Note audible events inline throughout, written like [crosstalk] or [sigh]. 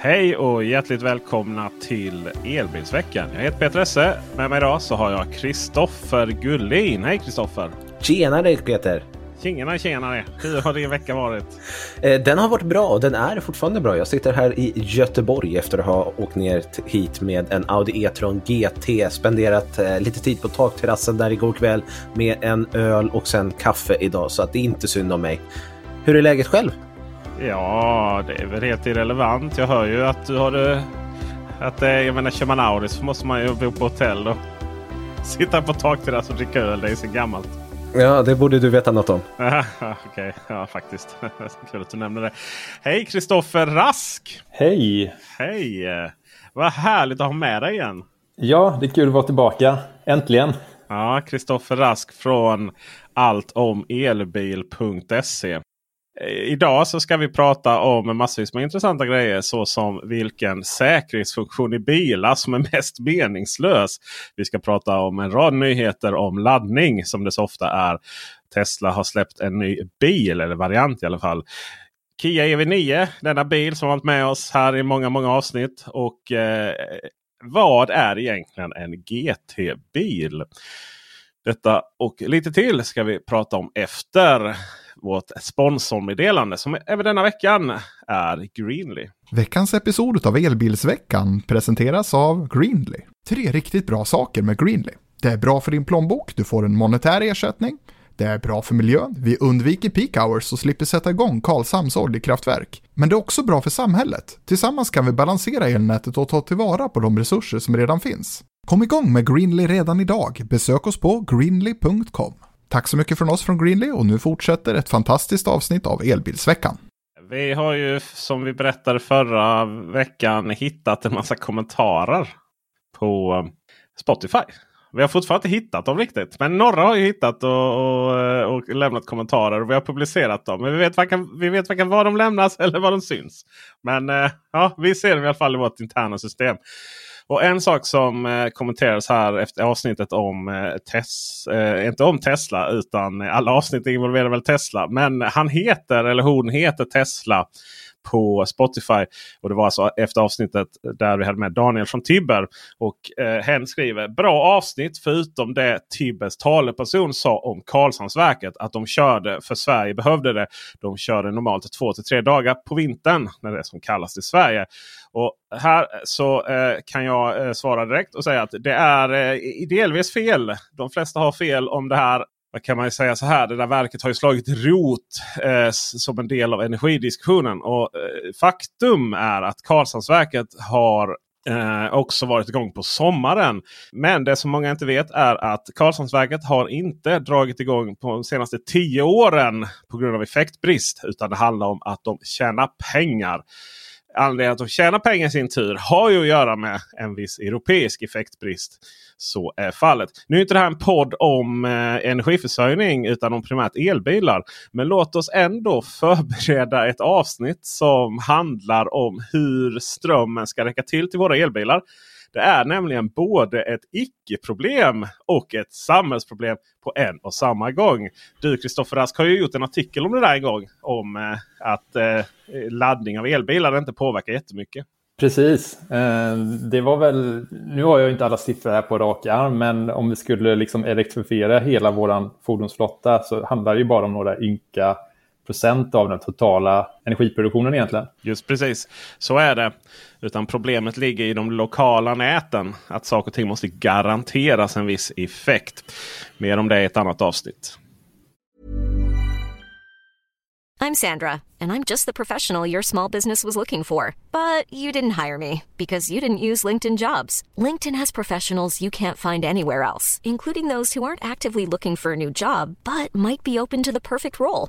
Hej och hjärtligt välkomna till Elbilsveckan. Jag heter Peter Esse. Med mig idag så har jag Kristoffer Gullin. Hej Kristoffer! Tjenare Peter! Tjenare tjenare! Hur har din vecka varit? Eh, den har varit bra och den är fortfarande bra. Jag sitter här i Göteborg efter att ha åkt ner hit med en Audi E-tron GT. Spenderat eh, lite tid på takterrassen där igår kväll med en öl och sen kaffe idag. Så att det är inte synd om mig. Hur är läget själv? Ja, det är väl helt irrelevant. Jag hör ju att du har det... Att det, jag menar, kör man Audi så måste man ju bo på hotell och [laughs] sitta på takterrass och dricka öl. Det är så gammalt. Ja, det borde du veta något om. [laughs] Okej, okay. ja faktiskt. [laughs] Kul att du nämner det. Hej Kristoffer Rask! Hej! Hej! Vad härligt att ha med dig igen. Ja, det är kul att vara tillbaka. Äntligen! Ja, Kristoffer Rask från alltomelbil.se. Eh, idag så ska vi prata om massvis med intressanta grejer såsom vilken säkerhetsfunktion i bilar som är mest meningslös. Vi ska prata om en rad nyheter om laddning som det så ofta är. Tesla har släppt en ny bil, eller variant i alla fall. Kia EV9, denna bil som har varit med oss här i många, många avsnitt. Och eh, vad är egentligen en GT-bil? Detta och lite till ska vi prata om efter vårt sponsormeddelande som även denna veckan är Greenly. Veckans episod av Elbilsveckan presenteras av Greenly. Tre riktigt bra saker med Greenly. Det är bra för din plånbok, du får en monetär ersättning. Det är bra för miljön, vi undviker peak hours och slipper sätta igång Karlshamns oljekraftverk. Men det är också bra för samhället. Tillsammans kan vi balansera elnätet och ta tillvara på de resurser som redan finns. Kom igång med Greenly redan idag. Besök oss på greenly.com. Tack så mycket från oss från Greenly och nu fortsätter ett fantastiskt avsnitt av Elbilsveckan. Vi har ju som vi berättade förra veckan hittat en massa kommentarer på Spotify. Vi har fortfarande inte hittat dem riktigt. Men några har ju hittat och, och, och lämnat kommentarer. och Vi har publicerat dem. Men vi vet, varken, vi vet varken var de lämnas eller var de syns. Men eh, ja, vi ser dem i alla fall i vårt interna system. Och en sak som eh, kommenteras här efter avsnittet om eh, eh, inte om Tesla utan alla avsnitt involverar väl Tesla. Men han heter eller hon heter Tesla på Spotify. Och det var alltså efter avsnittet där vi hade med Daniel från Tibber. Och eh, hen skriver bra avsnitt förutom det Tibbers taleperson sa om Karlshamnsverket. Att de körde för Sverige behövde det. De körde normalt två till tre dagar på vintern när det är som kallas i Sverige. Och här eh, så eh, kan jag eh, svara direkt och säga att det är eh, delvis fel. De flesta har fel om det här kan man säga så här. Det där verket har ju slagit rot eh, som en del av energidiskussionen. Och eh, Faktum är att Karlshamnsverket har eh, också varit igång på sommaren. Men det som många inte vet är att Karlshamnsverket har inte dragit igång på de senaste tio åren på grund av effektbrist. Utan det handlar om att de tjänar pengar anledningen att de tjänar pengar i sin tur har ju att göra med en viss europeisk effektbrist. Så är fallet. Nu är inte det här en podd om eh, energiförsörjning utan om primärt elbilar. Men låt oss ändå förbereda ett avsnitt som handlar om hur strömmen ska räcka till till våra elbilar. Det är nämligen både ett icke-problem och ett samhällsproblem på en och samma gång. Du Kristoffer Rask har ju gjort en artikel om det där en gång. Om eh, att eh, laddning av elbilar inte påverkar jättemycket. Precis. Eh, det var väl, nu har jag inte alla siffror här på rak arm, men om vi skulle liksom elektrifiera hela vår fordonsflotta så handlar det ju bara om några ynka procent av den totala energiproduktionen egentligen. Just precis, så är det. Utan problemet ligger i de lokala näten. Att saker och ting måste garanteras en viss effekt. Mer om det i ett annat avsnitt. I'm Sandra and I'm just the professional your small business was looking for. But you didn't hire me because you didn't use LinkedIn jobs. LinkedIn has professionals you can't find anywhere else. Including those who aren't actively looking for a new job but might be open to the perfect role.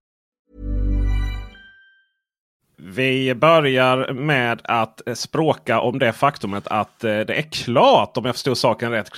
Vi börjar med att eh, språka om det faktumet att eh, det är klart, om jag förstod saken rätt,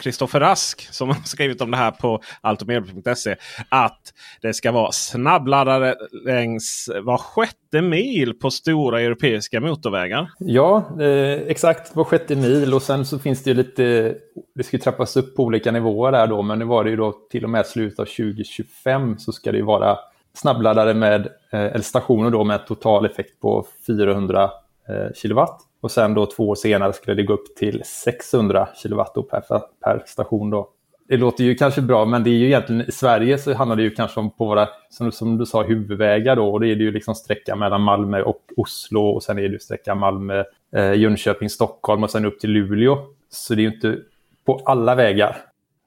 Kristoffer eh, Rask som har skrivit om det här på alltomedel.se. Att det ska vara snabbladdare längs var sjätte mil på stora europeiska motorvägar. Ja, exakt var sjätte mil och sen så finns det ju lite, det ska trappas upp på olika nivåer där då, men nu var det ju då till och med slutet av 2025 så ska det ju vara snabbladdare med, eh, eller stationer då med total effekt på 400 eh, kilowatt. Och sen då två år senare skulle det gå upp till 600 kilowatt per, per station. Då. Det låter ju kanske bra, men det är ju egentligen i Sverige så handlar det ju kanske om på våra, som, som du sa, huvudvägar då. Och det är det ju liksom sträcka mellan Malmö och Oslo och sen är det ju sträcka Malmö, eh, Jönköping, Stockholm och sen upp till Luleå. Så det är ju inte på alla vägar.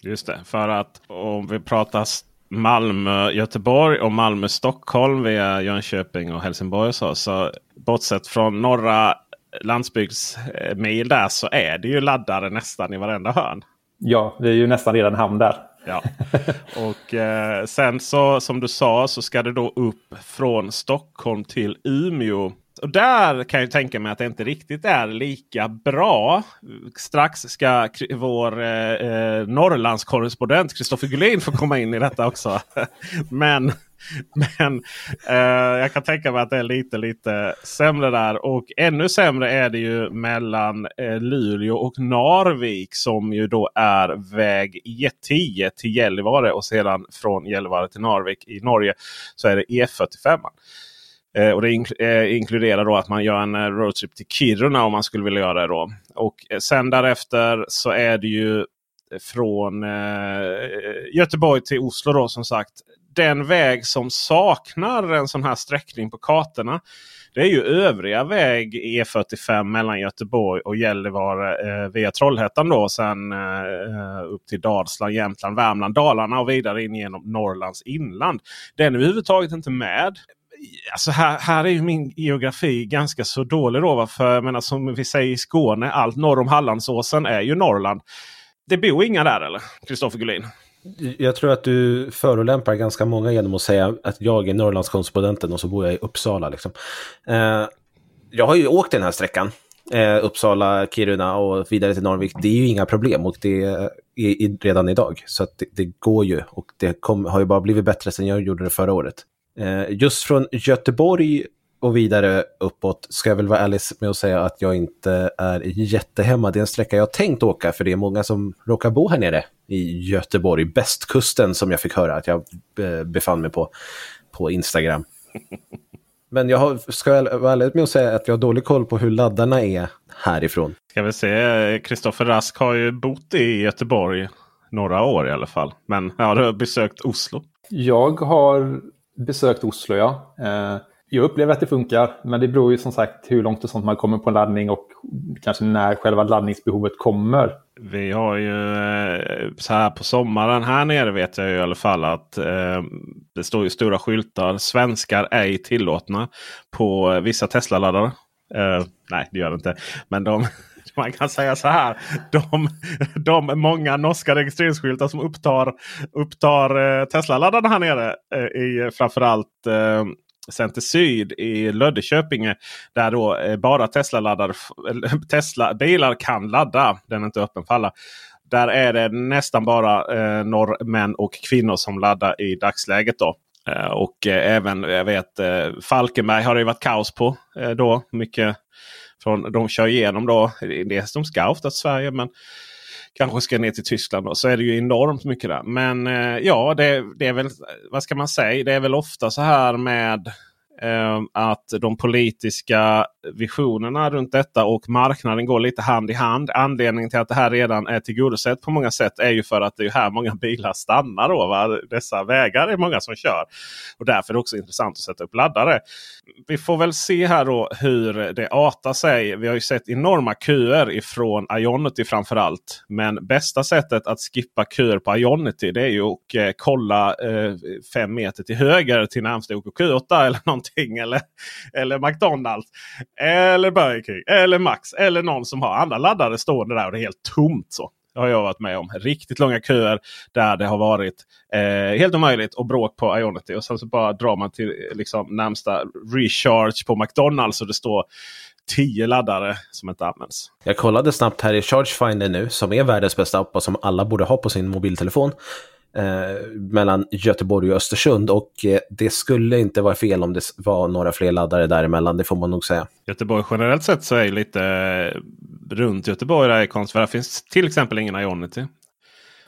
Just det, för att om vi pratar Malmö-Göteborg och Malmö-Stockholm via Jönköping och Helsingborg. Så, så bortsett från några landsbygdsmil där så är det ju laddare nästan i varenda hörn. Ja, det är ju nästan redan hamn där. Ja. Och eh, sen så som du sa så ska det då upp från Stockholm till Umeå och där kan jag tänka mig att det inte riktigt är lika bra. Strax ska vår eh, eh Norrlandskorrespondent Kristoffer Gullin få komma in i detta också. [laughs] men [laughs] men eh, jag kan tänka mig att det är lite lite sämre där. Och ännu sämre är det ju mellan eh, Luleå och Narvik som ju då är väg E10 till Gällivare och sedan från Gällivare till Narvik i Norge så är det E45. Eh, och det eh, inkluderar då att man gör en eh, roadtrip till Kiruna om man skulle vilja göra det. Då. Och eh, sen därefter så är det ju från eh, Göteborg till Oslo då som sagt. Den väg som saknar en sån här sträckning på kartorna. Det är ju övriga väg E45 mellan Göteborg och Gällivare eh, via Trollhättan. Då, sen eh, upp till Dalsland, Jämtland, Värmland, Dalarna och vidare in genom Norrlands inland. Den är överhuvudtaget inte med alltså här, här är min geografi ganska så dålig. Då, för jag menar, som vi säger i Skåne, allt norr om Hallandsåsen är ju Norrland. Det bor inga där eller? Kristoffer Gullin? Jag tror att du förolämpar ganska många genom att säga att jag är Norrlandskorrespondenten och så bor jag i Uppsala. Liksom. Eh, jag har ju åkt den här sträckan. Eh, Uppsala, Kiruna och vidare till Norrvik. Det är ju inga problem och det är, i, redan idag. Så det, det, går ju och det kom, har ju bara blivit bättre sen jag gjorde det förra året. Eh, just från Göteborg och vidare uppåt ska jag väl vara ärlig med att säga att jag inte är jättehemma. Det är en sträcka jag tänkt åka för det är många som råkar bo här nere i Göteborg, bästkusten som jag fick höra att jag eh, befann mig på på Instagram. [laughs] Men jag har, ska jag vara ärlig med att säga att jag har dålig koll på hur laddarna är härifrån. Ska vi se, Kristoffer Rask har ju bott i Göteborg några år i alla fall. Men har du besökt Oslo? Jag har besökt Oslo, ja. Eh, jag upplever att det funkar, men det beror ju som sagt hur långt och sånt man kommer på laddning och kanske när själva laddningsbehovet kommer. Vi har ju eh, så här på sommaren här nere vet jag i alla fall att eh, det står ju stora skyltar. Svenskar ej tillåtna på vissa Tesla-laddare. Eh, nej, det gör det inte. Men de, [laughs] man kan säga så här. De, de många norska registreringsskyltar som upptar, upptar eh, Tesla-laddarna här nere. Eh, i framförallt eh, Center Syd i Löddeköpinge. Eh, där då eh, bara Tesla-laddar, [laughs] Tesla-bilar kan ladda. Den är inte öppen för alla. Där är det nästan bara eh, norrmän och kvinnor som laddar i dagsläget. då. Eh, och eh, även jag vet eh, Falkenberg har det varit kaos på. Eh, då mycket från, de kör igenom då. Det, de ska ofta till Sverige men kanske ska ner till Tyskland. Då, så är det ju enormt mycket där. Men eh, ja, det, det, är väl vad ska man säga? Det är väl ofta så här med Ehm, att de politiska visionerna runt detta och marknaden går lite hand i hand. Anledningen till att det här redan är tillgodosett på många sätt är ju för att det är här många bilar stannar. Då, va? Dessa vägar är många som kör. Och därför är det också intressant att sätta upp laddare. Vi får väl se här då hur det artar sig. Vi har ju sett enorma köer ifrån Ionity framförallt. Men bästa sättet att skippa köer på Ionity det är ju att eh, kolla eh, fem meter till höger till närmsta OKQ8 eller någonting. Eller, eller McDonalds. Eller Burger King. Eller Max. Eller någon som har andra laddare stående där och det är helt tomt. så. Det har jag varit med om. Riktigt långa köer där det har varit eh, helt omöjligt och bråk på Ionity. Och sen så bara drar man till eh, liksom, närmsta recharge på McDonalds och det står 10 laddare som inte används. Jag kollade snabbt här i Chargefinder nu, som är världens bästa app och som alla borde ha på sin mobiltelefon. Eh, mellan Göteborg och Östersund och eh, det skulle inte vara fel om det var några fler laddare däremellan, det får man nog säga. Göteborg generellt sett så är lite eh, runt Göteborg där är konstigt. För där finns till exempel ingen Ionity.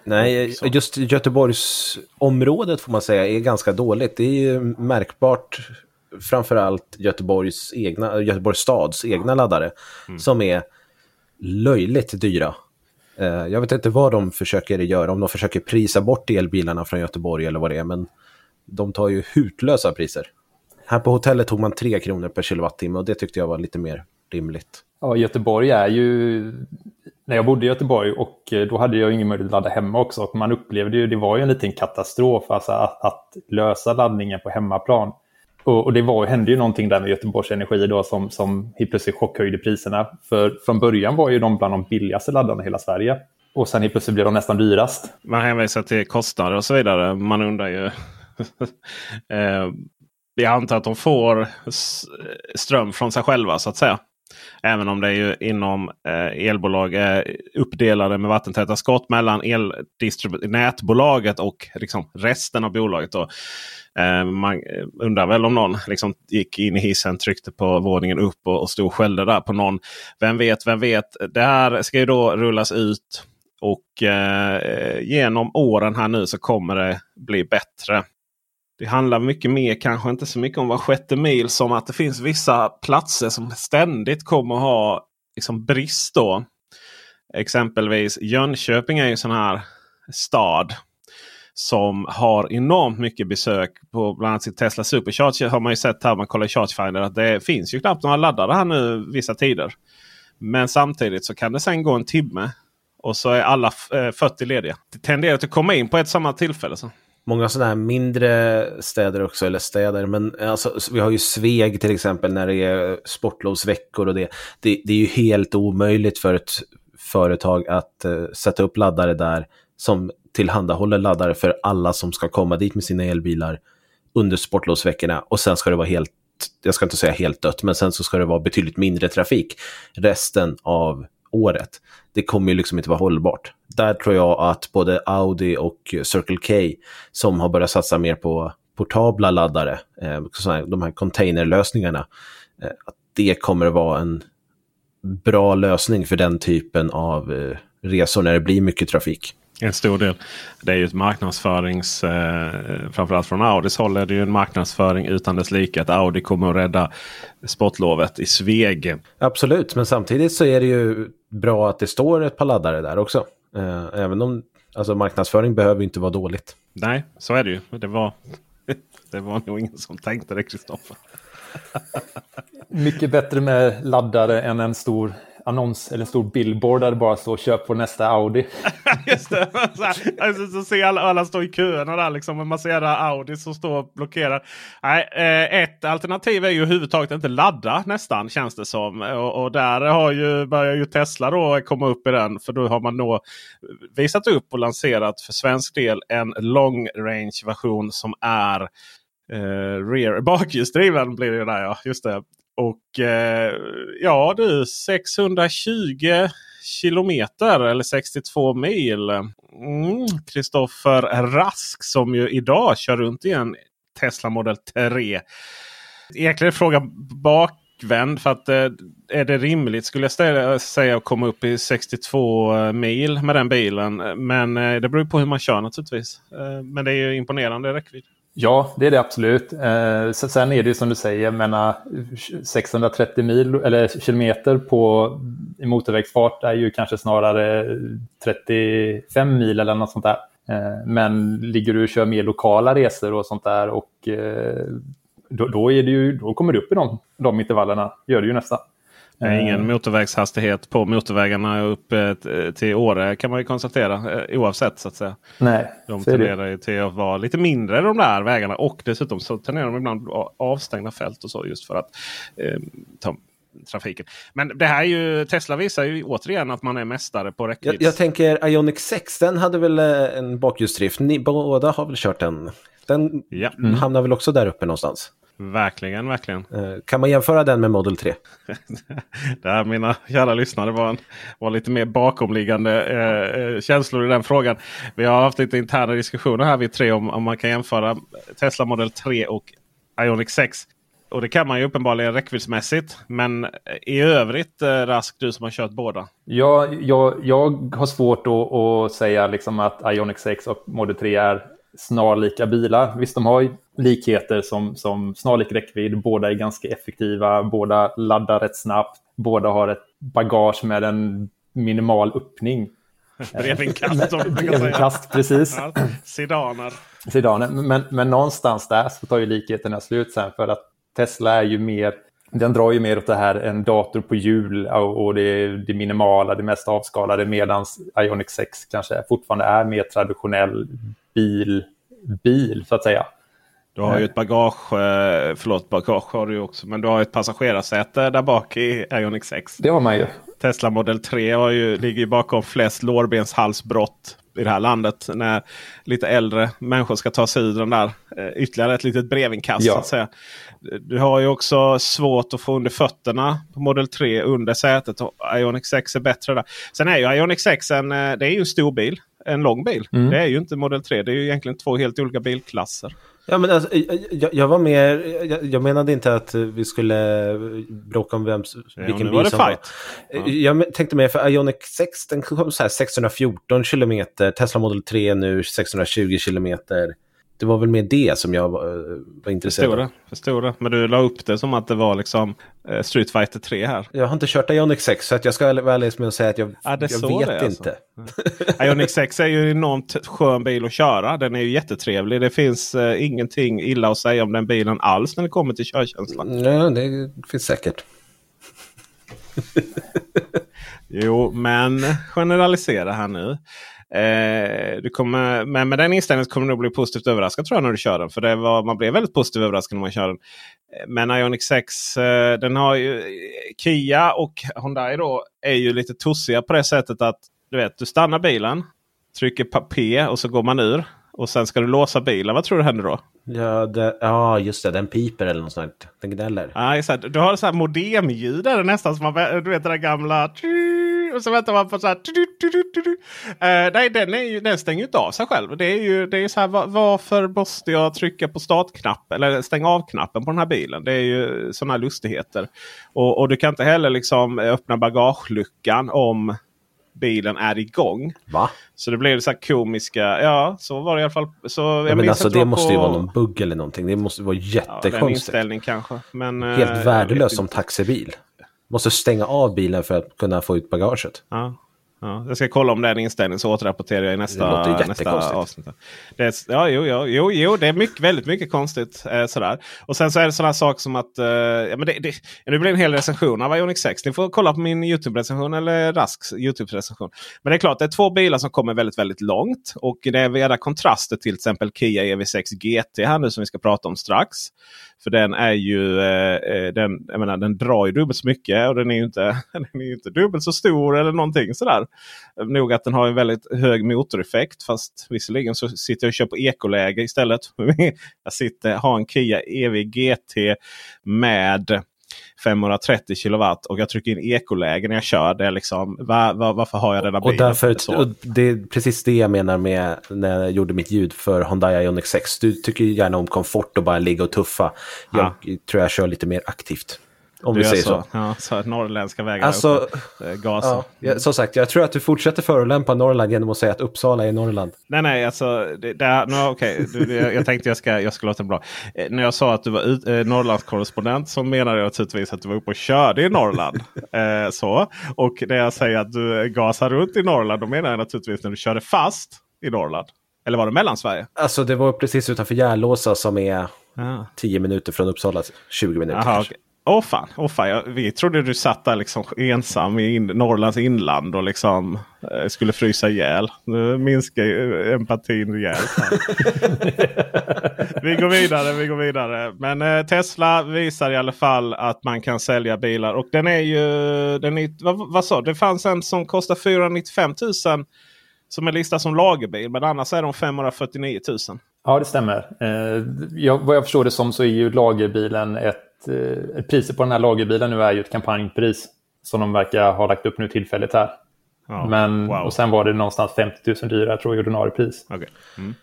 Nej, just Göteborgsområdet får man säga är ganska dåligt. Det är ju märkbart framförallt Göteborgs, egna, Göteborgs stads egna laddare mm. som är löjligt dyra. Eh, jag vet inte vad de försöker göra, om de försöker prisa bort elbilarna från Göteborg eller vad det är, men de tar ju hutlösa priser. Här på hotellet tog man 3 kronor per kilowattimme och det tyckte jag var lite mer rimligt. Ja, Göteborg är ju... När jag bodde i Göteborg och eh, då hade jag ingen möjlighet att ladda hemma också. Och man upplevde ju, det var ju en liten katastrof alltså att, att lösa laddningen på hemmaplan. Och, och det var, hände ju någonting där med Göteborgs Energi då som, som helt plötsligt chockhöjde priserna. För från början var ju de bland de billigaste laddarna i hela Sverige. Och sen helt plötsligt blev de nästan dyrast. Man hänvisar till kostnader och så vidare. Man undrar ju... [laughs] eh, jag antar att de får ström från sig själva så att säga. Även om det är ju inom eh, elbolag är uppdelade med vattentäta skott mellan nätbolaget och liksom resten av bolaget. Då. Eh, man eh, undrar väl om någon liksom gick in i hissen, tryckte på våningen upp och, och stod och skällde där på någon. Vem vet, vem vet. Det här ska ju då rullas ut. Och eh, genom åren här nu så kommer det bli bättre. Det handlar mycket mer, kanske inte så mycket om var sjätte mil som att det finns vissa platser som ständigt kommer ha liksom, brist. då. Exempelvis Jönköping är ju en sån här stad som har enormt mycket besök på bland annat sitt Tesla Supercharge. Har man ju sett här man kollar i Chargefinder att det finns ju knappt några laddare här nu vissa tider. Men samtidigt så kan det sen gå en timme och så är alla eh, 40 lediga. Det tenderar att komma in på ett samma tillfälle. Så. Många sådana här mindre städer också, eller städer, men eh, alltså, vi har ju Sveg till exempel när det är sportlovsveckor och det. Det, det är ju helt omöjligt för ett företag att uh, sätta upp laddare där som tillhandahåller laddare för alla som ska komma dit med sina elbilar under sportlovsveckorna och sen ska det vara helt, jag ska inte säga helt dött, men sen så ska det vara betydligt mindre trafik resten av året. Det kommer ju liksom inte vara hållbart. Där tror jag att både Audi och Circle K som har börjat satsa mer på portabla laddare, eh, de här containerlösningarna, eh, att det kommer att vara en bra lösning för den typen av eh, resor när det blir mycket trafik. En stor del. Det är ju ett marknadsförings... Eh, framförallt från Audis håll är det ju en marknadsföring utan dess like. Att Audi kommer att rädda sportlovet i Sveg. Absolut, men samtidigt så är det ju bra att det står ett par laddare där också. Eh, även om alltså, marknadsföring behöver inte vara dåligt. Nej, så är det ju. Det var, [laughs] det var nog ingen som tänkte det, Kristoffer. Mycket bättre med laddare än en stor annons eller en stor billboard där det bara står köp på nästa Audi. [laughs] Just det. Så, här, alltså, så ser alla, alla stå i köerna där liksom. Man ser Audi som står blockerad. Nej, eh, ett alternativ är ju överhuvudtaget inte ladda nästan känns det som. Och, och, där har ju, börjar ju Tesla då komma upp i den. För då har man då visat upp och lanserat för svensk del en long range version som är eh, rear [laughs] bakhjulsdriven blir det där ja. Just det. Och eh, ja du 620 kilometer eller 62 mil. Kristoffer mm, Rask som ju idag kör runt i en Tesla Model 3. Egentligen är frågan bakvänd. För att eh, är det rimligt skulle jag ställa, säga att komma upp i 62 eh, mil med den bilen. Men eh, det beror på hur man kör naturligtvis. Men det är ju imponerande räckvidd. Ja, det är det absolut. Eh, sen är det ju som du säger, menar, 630 mil eller kilometer på i motorvägsfart är ju kanske snarare 35 mil eller något sånt där. Eh, men ligger du och kör mer lokala resor och sånt där och eh, då, då, är det ju, då kommer du upp i de, de intervallerna, gör det ju nästan. Det är ingen eh. motorvägshastighet på motorvägarna upp till Åre kan man ju konstatera oavsett så att säga. Nej, de tenderar ju till att vara lite mindre de där vägarna och dessutom så tenderar de ibland avstängda fält och så just för att eh, ta trafiken. Men det här är ju, Tesla visar ju återigen att man är mästare på räckvidd. Jag, jag, tänker Ionic 6, den hade väl eh, en bakhjulsdrift. Ni båda har väl kört den? Den ja. mm. hamnar väl också där uppe någonstans? Verkligen, verkligen. Eh, kan man jämföra den med Model 3? det här, mina kära lyssnare, var, en, var lite mer bakomliggande eh, eh, känslor i den frågan. Vi har haft lite interna diskussioner här vi tre om, om man kan jämföra Tesla Model 3 och Ionic 6. Och det kan man ju uppenbarligen räckviddsmässigt. Men i övrigt eh, Rask, du som har kört båda. Ja, jag, jag har svårt att, att säga liksom att Ionic 6 och Model 3 är snarlika bilar. Visst, de har likheter som, som snarlik räckvidd. Båda är ganska effektiva, båda laddar rätt snabbt. Båda har ett bagage med en minimal öppning. [laughs] Brevinkast som Brevinkast, precis. Ja, sedaner. Sedaner. Men, men någonstans där så tar ju likheterna slut sen för att Tesla är ju mer, den drar ju mer åt det här en dator på hjul och det, det minimala, det mest avskalade medan Ionic 6 kanske fortfarande är mer traditionell bil, bil så att säga. Du har ju ett bagage, eh, förlåt bagage har du också, men du har ett passagerarsäte där bak i Ionic 6. Det har man ju. Tesla Model 3 har ju, ligger ju bakom flest lårbenshalsbrott i det här landet. När lite äldre människor ska ta sig ur den där. Eh, ytterligare ett litet brevinkast. Ja. Så att säga. Du har ju också svårt att få under fötterna på Model 3 under sätet. Och Ionic 6 är bättre där. Sen är ju Ionic 6 en, eh, det är ju en stor bil. En lång bil. Mm. Det är ju inte Model 3. Det är ju egentligen två helt olika bilklasser. Ja, men alltså, jag, jag var mer, jag, jag, menade inte att vi skulle bråka om vem, vilken ja, bil som var. Ja. Jag tänkte mer för Ionic 6, den kom så här 614 kilometer, Tesla Model 3 nu 620 kilometer det var väl mer det som jag var, eh, var intresserad av. Förstår det. Men du la upp det som att det var liksom eh, Street Fighter 3 här. Jag har inte kört Ionic 6 så att jag ska vara ärlig med att säga att jag, ja, jag vet alltså. inte. Alltså. Ionic 6 är ju en enormt skön bil att köra. Den är ju jättetrevlig. Det finns eh, ingenting illa att säga om den bilen alls när det kommer till körkänsla. Ja, det finns säkert. jo, men generalisera här nu. Eh, du kommer, men med den inställningen kommer du nog bli positivt överraskad tror jag när du kör den. För det var, man blev väldigt positivt överraskad när man kör den. Eh, men Ioniq 6 eh, den har ju Kia och Hyundai då är ju lite tossiga på det sättet att du vet, du stannar bilen, trycker på P och så går man ur. Och sen ska du låsa bilen. Vad tror du händer då? Ja, det, ja just det. Den piper eller något sånt. Den gnäller. Här, du har så här modemljud där nästan. Som man, du vet det där gamla... Och så väntar man på så här... Uh, nej, den, är ju, den stänger ju inte av sig själv. Det är ju det är så här, varför måste jag trycka på startknappen eller stänga av knappen på den här bilen? Det är ju sådana lustigheter. Och, och, du kan inte heller liksom öppna bagageluckan om bilen är igång. Va? Så det blev så här komiska. Ja, så var det i alla fall. Så ja, men alltså det måste på... ju vara någon bugg eller någonting. Det måste vara jättekonstigt. Ja, inställning kanske. Men, Helt äh, värdelöst som taxibil. Måste stänga av bilen för att kunna få ut bagaget. Ja. Ja, jag ska kolla om det är en inställning så återrapporterar jag i nästa, nästa avsnitt. Det är, ja, jo, jo, jo, jo, det är mycket, väldigt mycket konstigt. Eh, sådär. Och sen så är det sådana saker som att... Eh, ja, men det, det, nu blir det en hel recension av Ioniq 6. Ni får kolla på min YouTube-recension eller Rasks YouTube-recension. Men det är klart, det är två bilar som kommer väldigt, väldigt långt. Och det är veda kontraster till exempel Kia EV6 GT här nu som vi ska prata om strax. För den är ju, eh, eh, den, jag menar, den drar ju dubbelt så mycket och den är ju inte, [laughs] den är ju inte dubbelt så stor eller någonting sådär. Nog att den har en väldigt hög motoreffekt fast visserligen så sitter jag och kör på ekoläge istället. [laughs] jag sitter, har en Kia EV GT med 530 kilowatt och jag trycker in ekoläge när jag kör. Det är liksom, var, var, varför har jag denna bilen? Och därför, och det är precis det jag menar med när jag gjorde mitt ljud för Hyundai Ioniq 6. Du tycker gärna om komfort och bara ligga och tuffa. Jag ja. tror jag kör lite mer aktivt. Om Du vi säger så. Ja, så att norrländska vägar Alltså, eh, gaser. Ja, som sagt, jag tror att du fortsätter förolämpa Norrland genom att säga att Uppsala är Norrland. Nej, nej, alltså. Det, det, no, okay. det, jag tänkte jag ska, jag ska låta bra. Eh, när jag sa att du var ut, eh, Norrlandskorrespondent så menade jag naturligtvis att du var uppe och körde i Norrland. [laughs] eh, så. Och när jag säger att du gasar runt i Norrland då menar jag naturligtvis när du körde fast i Norrland. Eller var det Mellansverige? Alltså det var precis utanför Järlåsa som är Ja. 10 minuter från Uppsala, 20 minuter Jaha, kanske. Åh fan, åh fan jag, vi trodde du satt där liksom ensam i in, Norrlands inland och liksom eh, skulle frysa ihjäl. Nu minskar ju empatin rejält. [laughs] vi går vidare, vi går vidare. Men eh, Tesla visar i alla fall att man kan sälja bilar. Och den är ju, den är, vad, vad sa? Det fanns en som kostar 495 000 som är listad som lagerbil. Men annars är de 549 000. Ja, det stämmer. Eh, jag, vad jag förstår det som så är ju lagerbilen ett... Eh, priset på den här lagerbilen nu är ju ett kampanjpris. Som de verkar ha lagt upp nu tillfälligt här. Ja, Men, wow. Och sen var det någonstans 50 000 dyrare tror jag i ordinarie pris. Okej. Mm.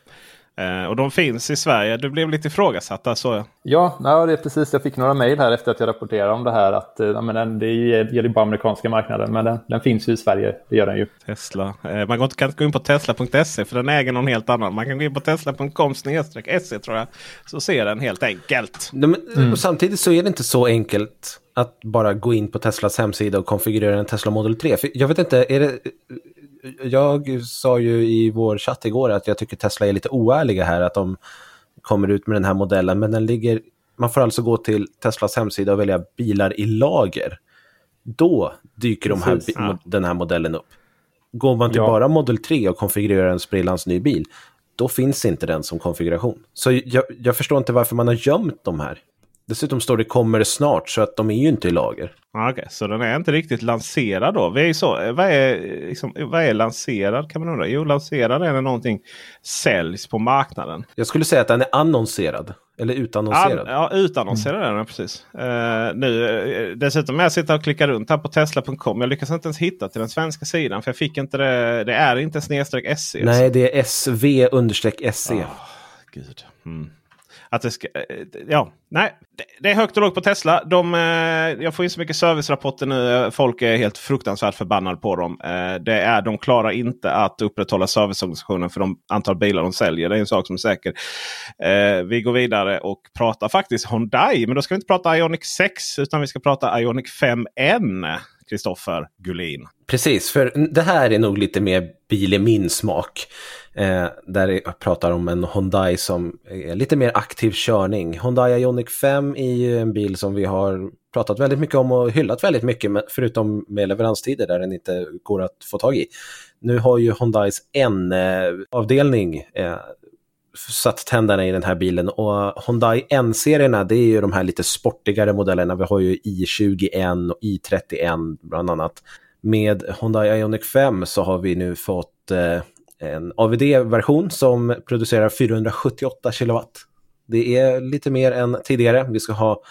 Eh, och de finns i Sverige. Du blev lite ifrågasatt där såg jag. Ja, ja, det är precis. Jag fick några mejl här efter att jag rapporterade om det här. Att eh, men den, det gäller bara amerikanska marknaden, men den, den finns ju i Sverige. Det gör den ju. Tesla. Eh, man kan inte gå in på tesla.se för den äger någon helt annan. Man kan gå in på tesla.com se tror jag. Så ser den helt enkelt. Nej, och Samtidigt så är det inte så enkelt att bara gå in på Teslas hemsida och konfigurera en Tesla Model 3. För jag vet inte, är det... Jag sa ju i vår chatt igår att jag tycker Tesla är lite oärliga här, att de kommer ut med den här modellen, men den ligger... Man får alltså gå till Teslas hemsida och välja bilar i lager. Då dyker de här, bi- den här modellen upp. Går man till Ja. bara Model 3 och konfigurerar en sprillans ny bil, då finns inte den som konfiguration. Så jag, jag förstår inte varför man har gömt de här. Dessutom står det kommer snart, så att de är ju inte i lager. Okej, så den är inte riktigt lanserad då. Vi är så, eh, vad, är, liksom, vad är lanserad kan man undra? Jo, lanserad är när någonting säljs på marknaden. Jag skulle säga att den är annonserad, eller An, utannonserad. ja, utannonserad är den precis. Eh, nu, eh, dessutom jag sitter och klickar runt här på tesla.com. Jag lyckas inte ens hitta till den svenska sidan. För jag fick inte det. Det är inte snedstreck SE. Nej, det är SV-SE. Ah, Gud. Mm. Att det ska, eh, ja, nej, det, är högt och lågt på Tesla. De, eh, jag får in så mycket servicerapporter nu. Folk är helt fruktansvärt förbannade på dem. Eh, det är, de klarar inte att upprätthålla serviceorganisationen för de antal bilar de säljer. Det är en sak som är säker. Vi går vidare och pratar faktiskt Hyundai. Men då ska vi inte prata Ioniq 6 utan vi ska prata Ioniq 5N. Kristoffer Gullin. Precis, för det här är nog lite mer bil i min smak. Eh, där jag pratar om en Hyundai som är lite mer aktiv körning. Hyundai Ioniq 5 är ju en bil som vi har pratat väldigt mycket om och hyllat väldigt mycket, förutom med leveranstider där den inte går att få tag i. Nu har ju Hyundais N-avdelning eh, satt tänderna i den här bilen och Hyundai N-serierna det är ju de här lite sportigare modellerna. Vi har ju i21 och i31 bland annat. Med Hyundai Ioniq 5 så har vi nu fått eh, en AVD-version som producerar 478 kilowatt. Det är lite mer än tidigare. Vi ska ha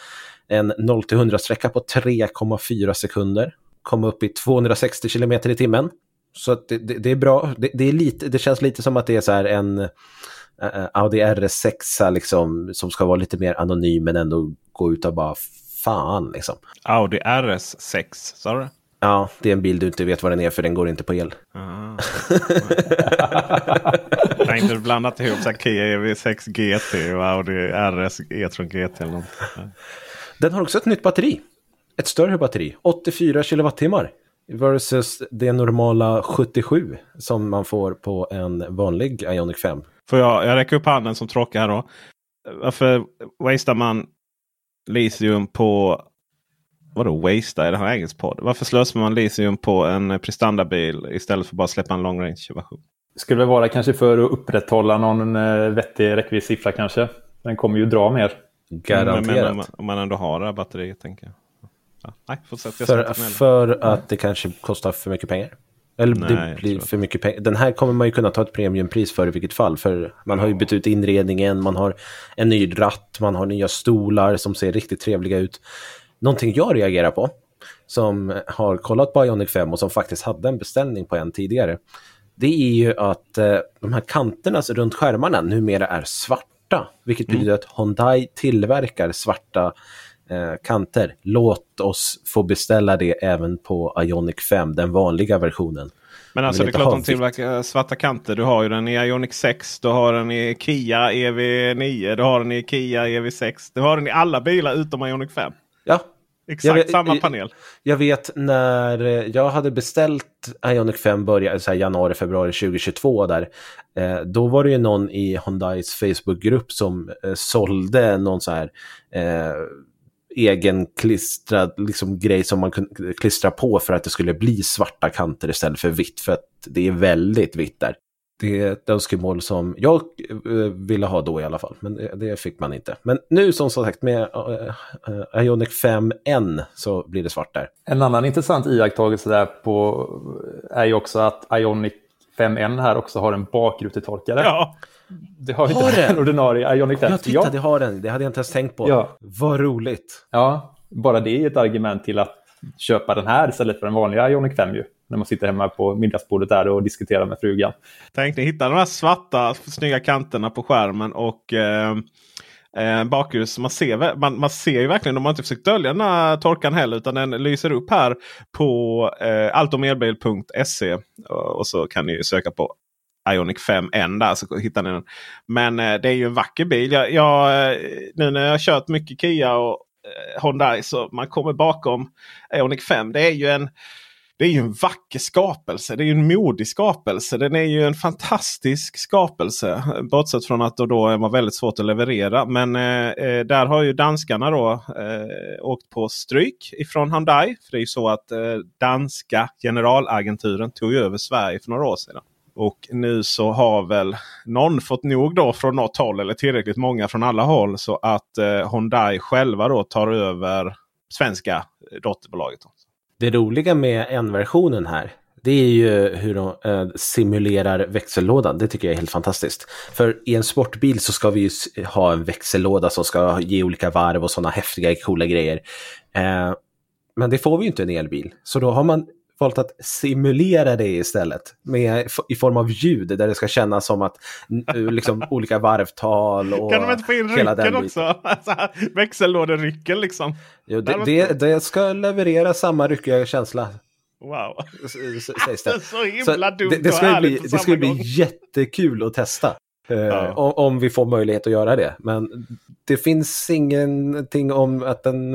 en 0-100-sträcka på 3,4 sekunder. Komma upp i 260 kilometer i timmen. Så att det, det, det är bra. Det, det, är lite, det känns lite som att det är så här en eh, Audi RS6 liksom, som ska vara lite mer anonym men ändå gå ut och bara fan liksom. Audi RS6, sa du? Ja, det är en bil du inte vet vad den är för den går inte på el. Ah. Tänkte du blandat ihop så Kia EV6 GT och Audi RS E-tron GT eller något. Den har också ett nytt batteri. Ett större batteri, 84 kilowattimmar. Versus det normala 77 som man får på en vanlig Ioniq 5. Får jag, jag räcker upp handen som tråkig här då. Varför wastear man litium på... Vadå wastea? Är det här engelsk podd? Varför slösar man litium på en prestandabil istället för bara släppa en long range version? Skulle väl vara kanske för att upprätthålla någon eh, vettig räckviddssiffra kanske. Den kommer ju dra mer. Garanterat. Men, om, man, om man ändå har det här batteriet tänker jag. Ja, nej, fortsätt. Jag För, för att det kanske kostar för mycket pengar. Eller Nej, det blir för mycket pengar. Den här kommer man ju kunna ta ett premiumpris för i vilket fall. För man har ju bytt ut inredningen, man har en ny ratt, man har nya stolar som ser riktigt trevliga ut. Någonting jag reagerar på, som har kollat på Ioniq 5 och som faktiskt hade en beställning på en tidigare. Det är ju att eh, de här kanterna runt skärmarna numera är svarta. Vilket betyder att Hyundai tillverkar svarta eh, kanter. Låt oss få beställa det även på Ionic 5, den vanliga versionen. Men alltså det är klart de tillverkar svarta kanter. Du har ju den i Ionic 6. Du har den i Kia EV9. Du har den i Kia EV6. Du har den i alla bilar utom Ionic 5. Ja, Exakt Jag samma jag- panel. Jag vet när eh, jag hade beställt Ionic 5 började, så januari, februari 2022 där. Eh, då var det ju någon i Hyundais Facebookgrupp som eh, sålde någon så här eh, egen klistrad liksom, grej som man kunde klistra på för att det skulle bli svarta kanter istället för vitt. För att det är väldigt vitt där. Det är ett önskemål som jag eh, ville ha då i alla fall, men det, fick man inte. Men nu som sagt med eh, eh, Ionic 5N så blir det svart där. En annan intressant iakttagelse där på är ju också att Ionic 5N här också har en bakrutetorkare. Ja, Det har ju Har inte den? en ordinarie Ionic 5. Ja, titta, det har den. Det hade jag inte ens tänkt på. Ja. Vad roligt. Ja, bara det är ett argument till att köpa den här istället för den vanliga Ionic 5 ju. När man sitter hemma på middagsbordet där och diskuterar med frugan. tänk ni hittar de här svarta snygga kanterna på skärmen och eh, eh, bakhus. Man ser, man, man ser ju verkligen, de har inte försökt dölja den här torkan heller utan den lyser upp här på eh, alltomelbil.se. Och och så kan ni ju söka på Ionic 5N där så hittar ni den. Men eh, det är ju en vacker bil. Jag, jag, eh, nu när jag har kört mycket Kia och eh, Hyundai så man kommer bakom Ionic 5. Det är ju en det är ju en vacker skapelse. Det är ju en modig skapelse. Den är ju en fantastisk skapelse. Bortsett från att då, då var väldigt svårt att leverera. Men eh, eh, där har ju danskarna då eh, åkt på stryk ifrån Hyundai. För det är ju så att eh, danska generalagenturen tog ju över Sverige för några år sedan. Och nu så har väl någon fått nog då från något håll eller tillräckligt många från alla håll så att eh, Hyundai själva då tar över svenska eh, dotterbolaget. Det roliga med N-versionen här, det är ju hur de eh, simulerar växellådan. Det tycker jag är helt fantastiskt. För i en sportbil så ska vi ju ha en växellåda som ska ge olika varv och sådana häftiga, coola grejer. Eh, men det får vi ju inte i en elbil. Så då har man valt att simulera det istället med, i form av ljud där det ska kännas som att [laughs] liksom, olika varvtal och Kan de inte få in rycken också? [laughs] Så här, Växellåderycken liksom. Jo, Det det, det, ska leverera samma ryckiga känsla Wow. sägs det. [laughs] Så himla dumt det, det och ska härligt bli, det ska bli jättekul att testa. eh, Ja. om, om vi får möjlighet att göra det. Men det finns ingenting om att den,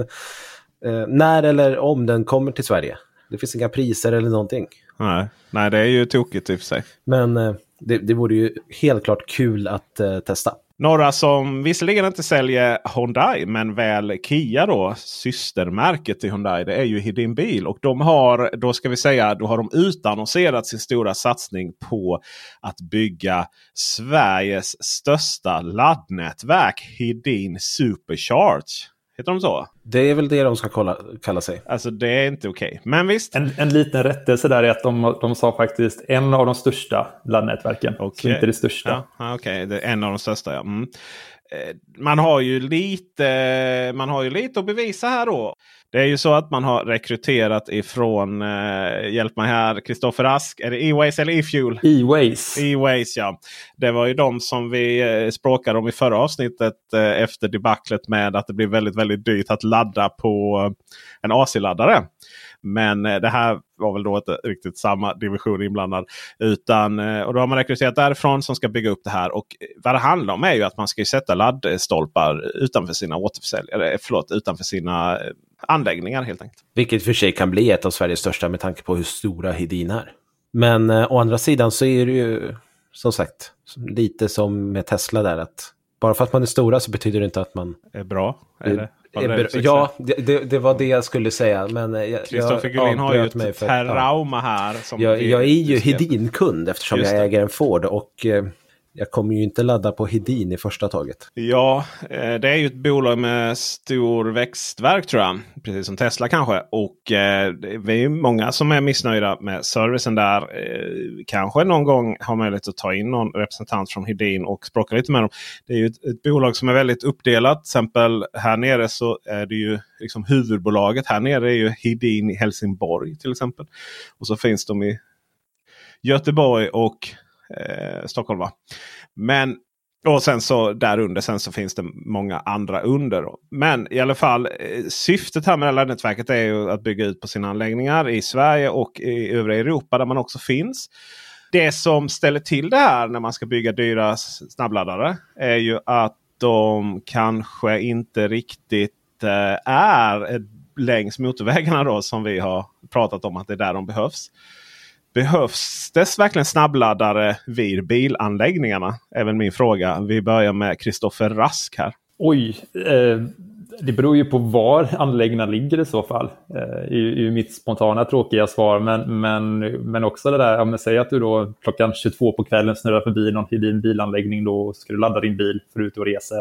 eh, när eller om den kommer till Sverige. Det finns inga priser eller någonting. Nej. Nej, det är ju tokigt i och för sig. Men eh, det, det vore ju helt klart kul att eh, testa. Några som visserligen inte säljer Hyundai men väl Kia då, systermärket till Hyundai. Det är ju Hedin Bil. Och de har, då ska vi säga, då har de utannonserat sin stora satsning på att bygga Sveriges största laddnätverk. Hedin Supercharge. Heter de så? Det är väl det de ska kolla, kalla sig. Alltså det är inte okej. Men visst. En, en liten rättelse där är att de, de sa faktiskt en av de största laddnätverken. Så Okej. inte det största. Ja, Okej, det är en av de största. Ja. Mm. Eh, Man har ju lite man har ju lite att bevisa här då. Det är ju så att man har rekryterat ifrån, eh, hjälp mig här, Kristoffer Ask. Är det E-Ways eller E-Fuel? E-Ways. E-Ways ja. Det var ju de som vi eh, språkade om i förra avsnittet eh, efter debaclet med att det blir väldigt, väldigt dyrt att ladda på eh, en AC-laddare. Men eh, det här var väl då inte riktigt samma division inblandad. Utan, eh, och då har man rekryterat därifrån som ska bygga upp det här. Och vad det handlar om är ju att man ska ju sätta laddstolpar utanför sina återförsäljare. Förlåt, utanför sina anläggningar helt enkelt. Vilket för sig kan bli ett av Sveriges största med tanke på hur stora Hedin är. Men eh, å andra sidan så är det ju som sagt lite som med Tesla där att bara för att man är stora så betyder det inte att man... Är bra? Är bra. ja, det, det, det var det jag skulle säga. Men eh, jag, Kristoffer jag Gullin har ju mig ett för- trauma här. Som Jag, jag är ju. Hedin-kund eftersom jag äger en Ford och eh, jag kommer ju inte ladda på Hedin i första taget. Ja, eh, det är ju ett bolag med stor växtverk tror jag. Precis som Tesla kanske. Och eh, det- vi är ju många som är missnöjda med servicen där. Eh, kanske någon gång har möjlighet att ta in någon representant från Hedin och språka lite med dem. Det är ju ett, ett bolag som är väldigt uppdelat. Till exempel här nere så är det ju liksom huvudbolaget. Här nere är ju Hedin i Helsingborg till exempel. Och så finns de i Göteborg och eh, Stockholm. Va? Men Och sen så där under sen så finns det många andra under. Då. Men i alla fall eh, syftet här med det här nätverket är ju att bygga ut på sina anläggningar i Sverige och i övriga Europa där man också finns. Det som ställer till det här när man ska bygga dyra snabbladdare är ju att de kanske inte riktigt eh, är eh, längs motorvägarna då som vi har pratat om att det är där de behövs. Behövs det verkligen snabbladdare vid bilanläggningarna? Även min fråga. Vi börjar med Kristoffer Rask här. Oj, eh, det beror ju på var anläggningarna ligger i så fall. Eh, är ju mitt spontana tråkiga svar. Men, men, men också det där, om säg att du då klockan 22 på kvällen snurrar förbi någon i din bilanläggning då ska du ladda din bil för att ut och resa.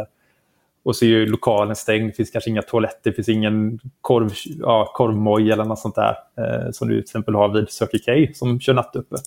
Och så är ju lokalen stängd, det finns kanske inga toaletter, det finns ingen korv, ja, korvmoj eller något sånt där. Eh, som du till exempel har vid Circle K som kör nattöppet.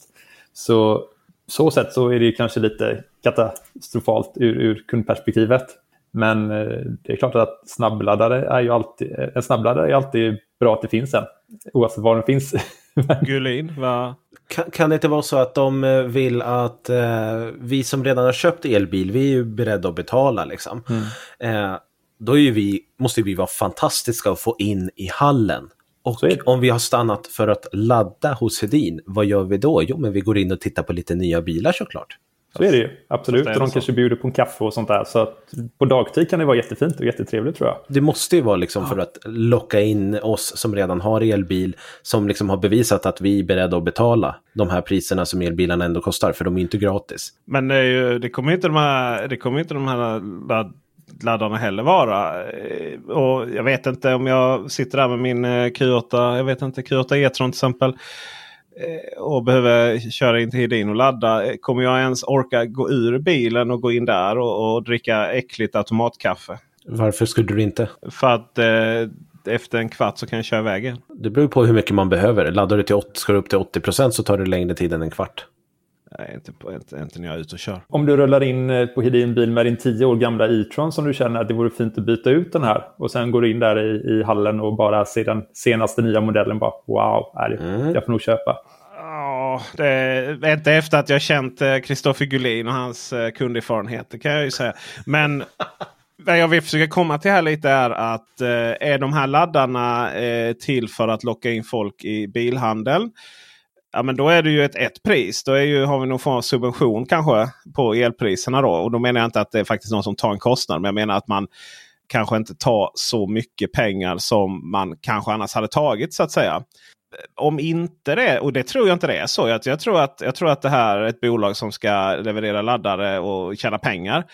Så så sätt så är det kanske lite katastrofalt ur, ur kundperspektivet. Men eh, det är klart att snabbladdare är ju alltid, en snabbladdare är alltid bra att det finns en. Oavsett var den finns. [laughs] Gulin, vad kan, kan, det inte vara så att de eh, vill att eh, vi som redan har köpt elbil, vi är ju beredda att betala liksom. Mm. Eh, då är vi, måste vi vara fantastiska att få in i hallen. Och om vi har stannat för att ladda hos Hedin, vad gör vi då? Jo, men vi går in och tittar på lite nya bilar såklart. Så är det ju, absolut. Och de kanske bjuder på en kaffe och sånt där. Så att på dagtid kan det vara jättefint och jättetrevligt tror jag. Det måste ju vara liksom för att locka in oss som redan har elbil, som liksom har bevisat att vi är beredda att betala de här priserna som elbilarna ändå kostar, för de är inte gratis. Men det, ju, det kommer inte de här, det kommer inte de här ladd, laddarna heller vara. Och jag vet inte om jag sitter där med min eh, Q8, jag vet inte, Q8 E-tron till exempel. Eh, och behöver köra in till Hedin och ladda. Eh, kommer jag ens orka gå ur bilen och gå in där och, och dricka äckligt automatkaffe? Varför skulle du inte? För att eh, efter en kvart så kan jag köra vägen. Det beror på hur mycket man behöver. Laddar du till 80, ska du upp till 80% så tar det längre tid än en kvart. Nej, inte, på, inte, inte när jag är ute och kör. Om du rullar in eh, på Hedin bil med din 10 år gamla e-tron som du känner att det vore fint att byta ut den här och sen går du in där i, i hallen och bara ser den senaste nya modellen bara wow, är det, mm. jag får nog köpa. Ja, det är inte efter att jag känt Kristoffer eh, Gullin och hans eh, kunderfarenheter kan jag ju säga. Men [laughs] vad jag vill försöka komma till här lite är att är de här laddarna till för att locka in folk i bilhandeln? Ja men då är det ju ett, ett pris. Då är ju, har vi någon form av subvention kanske på elpriserna. Då. Och då menar jag inte att det är faktiskt någon som tar en kostnad. Men jag menar att man kanske inte tar så mycket pengar som man kanske annars hade tagit så att säga. Om inte det, och det tror jag inte det är så. Jag, jag, tror, att, jag tror att det här är ett bolag som ska leverera laddare och tjäna pengar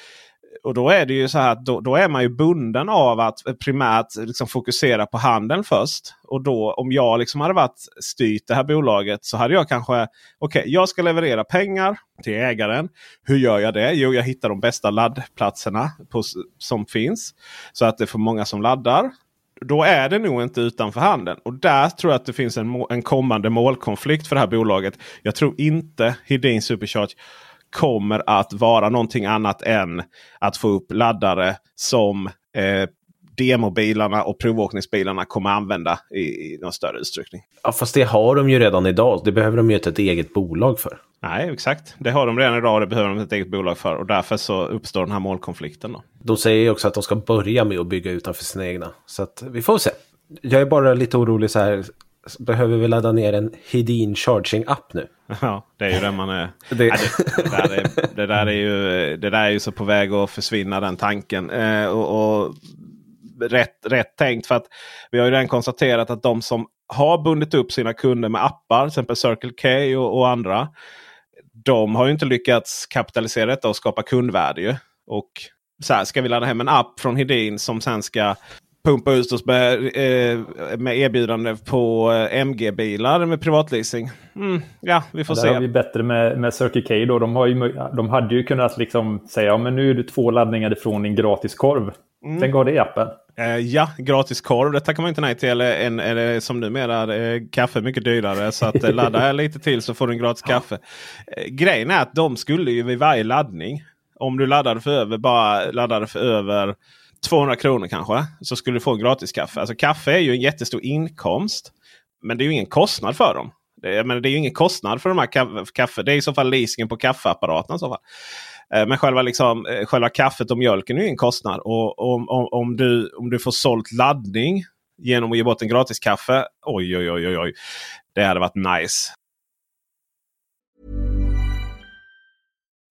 och då är det ju så här att då, då, är man ju bunden av att primärt liksom fokusera på handeln först. Och då om jag liksom hade varit styrt det här bolaget så hade jag kanske Okej, okay, jag ska leverera pengar till ägaren. Hur gör jag det? Jo, jag hittar de bästa laddplatserna på, som finns. Så att det är för många som laddar. Då är det nog inte utanför handeln. Och där tror jag att det finns en, en kommande målkonflikt för det här bolaget. Jag tror inte Hedin Supercharge kommer att vara någonting annat än att få upp laddare som eh, demobilarna och provåkningsbilarna kommer använda i, i någon större utsträckning. Ja, fast det har de ju redan idag. Det behöver de ju inte ett eget bolag för. Nej, exakt. Det har de redan idag och det behöver de ett eget bolag för. Och därför så uppstår den här målkonflikten. Då. De säger ju också att de ska börja med att bygga utanför sina egna. Så att vi får se. Jag är bara lite orolig så här behöver vi ladda ner en Hedin Charging app nu. [laughs] Ja, det är ju det man är. det... Ja, det, det, där är det, där är ju, det där är ju så på väg att försvinna den tanken. Eh, och, och rätt, rätt tänkt för att vi har ju redan konstaterat att de som har bundit upp sina kunder med appar, till exempel Circle K och, och andra. De har ju inte lyckats kapitalisera detta och skapa kundvärde. Och så här, ska vi ladda hem en app från Hedin som sen ska pumpa ut oss med, eh, med erbjudande på eh, MG-bilar med privatleasing. Mm, ja, vi får ja, se. Har vi bättre med, med Circle K. Då. De, har ju, de hade ju kunnat liksom säga ja, men nu är det två laddningar ifrån din gratis korv. Mm. Sen går det i appen. Eh, ja, gratis korv. Det tackar man inte nej till. Eller, en, eller som numera, eh, kaffe mycket dyrare. Så att eh, ladda lite till så får du en gratis kaffe. Eh, grejen är att de skulle ju vid varje laddning. Om du laddade för över, bara laddade för över 200 kronor kanske. Så skulle du få en gratis kaffe. Alltså kaffe är ju en jättestor inkomst. Men det är ju ingen kostnad för dem. Det, men det är ju ingen kostnad för de här kaffe. Det är i så fall leasingen på kaffeapparaten. I så fall. Eh, men själva, liksom, eh, själva kaffet och mjölken är ju ingen kostnad. Och om, om, om, du, om du får sålt laddning genom att ge bort en gratis kaffe. Oj, oj, oj, oj. Det hade varit nice.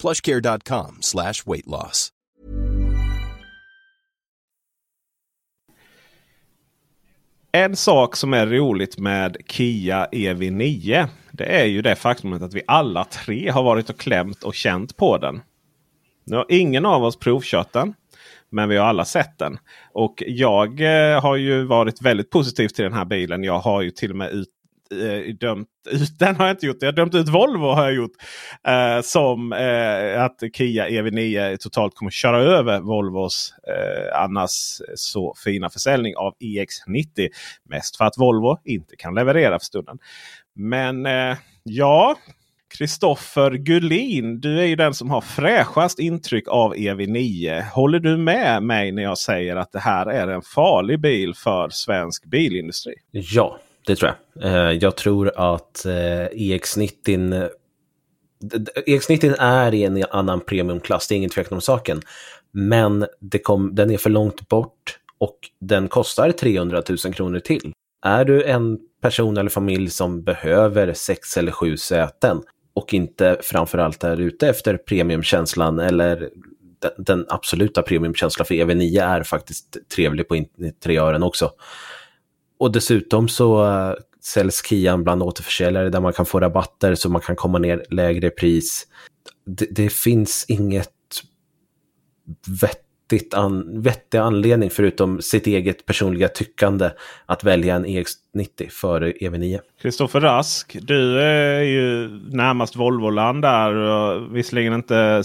plushcare.com slash weight loss. En sak som är roligt med Kia EV9. Det är ju det faktumet att vi alla tre har varit och klämt och känt på den. Nu har ingen av oss provkört den. Men vi har alla sett den. Och jag eh, har ju varit väldigt positiv till den här bilen. Jag har ju till och med ut, eh, dömt ut [laughs] den. har Jag inte gjort. Jag har dömt ut Volvo har jag gjort. Eh, som eh, att Kia EV9 totalt kommer köra över Volvos eh, annars så fina försäljning av EX90. Mest för att Volvo inte kan leverera för stunden. Men eh, ja, Kristoffer Gullin, du är ju den som har fräschast intryck av EV9. Håller du med mig när jag säger att det här är en farlig bil för svensk bilindustri? Ja, det tror jag. Eh, jag tror att eh, EX90 EX90 är i en annan premiumklass, det är ingen tvekan om saken. Men det kom, den är för långt bort och den kostar 300 000 kronor till. Är du en person eller familj som behöver sex eller sju säten och inte framförallt är ute efter premiumkänslan eller den, den absoluta premiumkänslan för EV9 är faktiskt trevlig på interiören också. Och dessutom så uh, säljs Kian bland återförsäljare där man kan få rabatter så man kan komma ner lägre pris. Det, det finns inget vettigt an, vettig anledning förutom sitt eget personliga tyckande att välja en EX90 före EV9. Kristoffer Rask, du är ju närmast Volvoland där. Och visserligen inte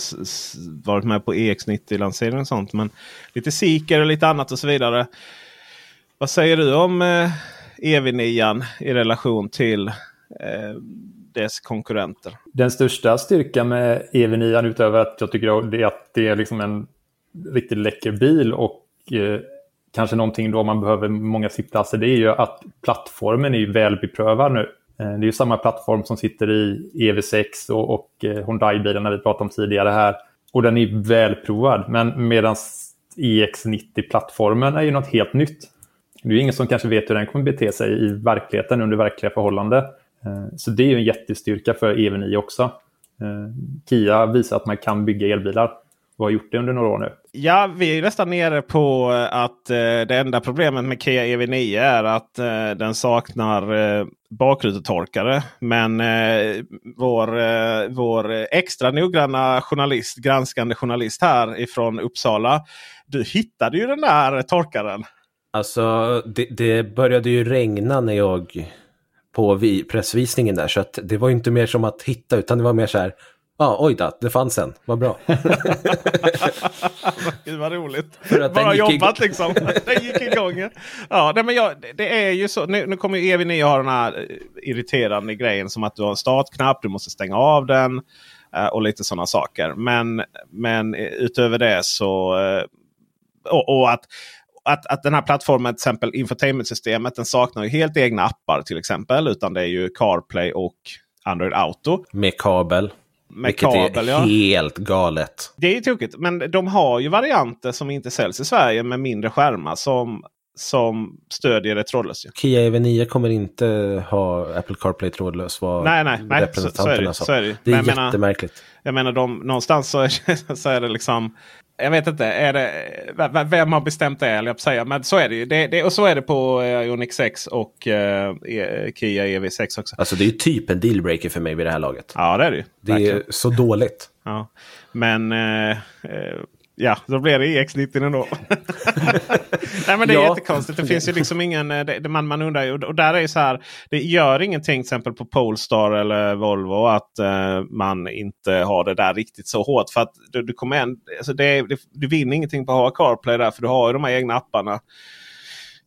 varit med på EX90-lanseringen och sånt. Men lite Seeker och lite annat och så vidare. Vad säger du om eh, EV9 i relation till eh, dess konkurrenter? Den största styrkan med EV9 utöver att jag tycker är att det är liksom en riktigt läcker bil och eh, kanske någonting då man behöver många sittplatser. Det är ju att plattformen är välbeprövad nu. Eh, det är ju samma plattform som sitter i EV6 och, och eh, Hyundai-bilarna vi pratade om tidigare här. Och den är välprovad. Men medan EX90-plattformen är ju något helt nytt. Det är ingen som kanske vet hur den kommer bete sig i verkligheten under verkliga förhållanden. Eh, så det är ju en jättestyrka för EV9 också. Eh, Kia visar att man kan bygga elbilar och har gjort det under några år nu. Ja, vi är nästan nere på eh, att eh, det enda problemet med Kia EV9 är att eh, den saknar eh, bakrutetorkare. Men eh, vår, eh, vår extra noggranna journalist, granskande journalist här ifrån Uppsala. Du hittade ju den där torkaren. Alltså, det, det började ju regna när jag på vi, pressvisningen där. Så att det var inte mer som att hitta utan det var mer så här. Ja, ah, oj då, det fanns en. Vad bra. [laughs] Gud vad roligt. Bara jobbat liksom. [laughs] den gick igång. Ja, nej, men jag, det är ju så. Nu, nu kommer ju EV9 ha den här eh, irriterande grejen som att du har en startknapp. Du måste stänga av den. Eh, och lite sådana saker. Men, men utöver det så... Eh, och, och att att, att den här plattformen, till exempel infotainmentsystemet, den saknar ju helt egna appar till exempel. Utan det är ju CarPlay och Android Auto. Med kabel. Med Vilket kabel, är ja. helt galet. Det är ju tokigt. Men de har ju varianter som inte säljs i Sverige med mindre skärmar som, som stödjer det trådlöst. Kia EV9 kommer inte ha Apple CarPlay trådlös. Vad nej, nej, nej. Så, så, är det, så är det. det är Men jättemärkligt. Jag menar, jag menar de, någonstans så är, [laughs] så är det liksom jag vet inte, är det, vem har bestämt det? Jag säga. Men så är det ju. Det, det, och så är det på uh, Ioniq 6 och uh, Kia EV6 också. Alltså det är ju typ en dealbreaker för mig vid det här laget. Ja det är det ju. Det är så dåligt. Ja. Men uh, ja, då blir det EX90 ändå. [laughs] Nej men det är ja. jättekonstigt. Det finns ju liksom ingen... Det, man, man undrar ju. Och där är ju så här. Det gör ingenting till exempel på Polestar eller Volvo att uh, man inte har det där riktigt så hårt. För att du, du kommer en, alltså det, det, du vinner ingenting på att ha CarPlay där. För du har ju de här egna apparna.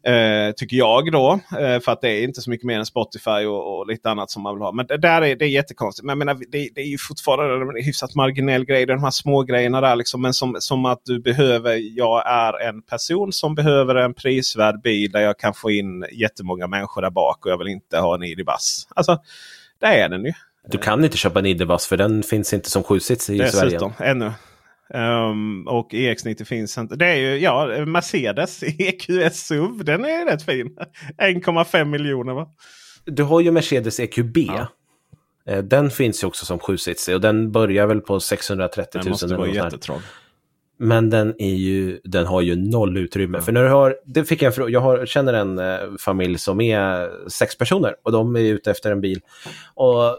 Eh, tycker jag då. Eh, för att det är inte så mycket mer än Spotify och, och, lite annat som man vill ha. Men det där är, det är jättekonstigt. Men jag menar, det, det är ju fortfarande en hyfsat marginell grej. De här små grejerna där. Liksom, men som, som att du behöver. Jag är en person som behöver en prisvärd bil där jag kan få in jättemånga människor där bak. Och jag vill inte ha en ID-Buzz. Alltså, det är den ju. Du kan inte köpa en ID-Buzz för den finns inte som sjusits i Dessutom, Sverige. ännu. Um, och EX90 finns inte. Det är ju ja, Mercedes [laughs] EQS SUV. Den är rätt fin. [laughs] 1,5 miljoner va? Du har ju Mercedes EQB. Ja. Eh, den finns ju också som sjusitsig och den börjar väl på 630 000. Den måste vara jättetrång. Men den, är ju, den har ju noll utrymme. Mm. För när du har, det fick jag, jag har, känner en eh, familj som är sex personer och de är ute efter en bil. Och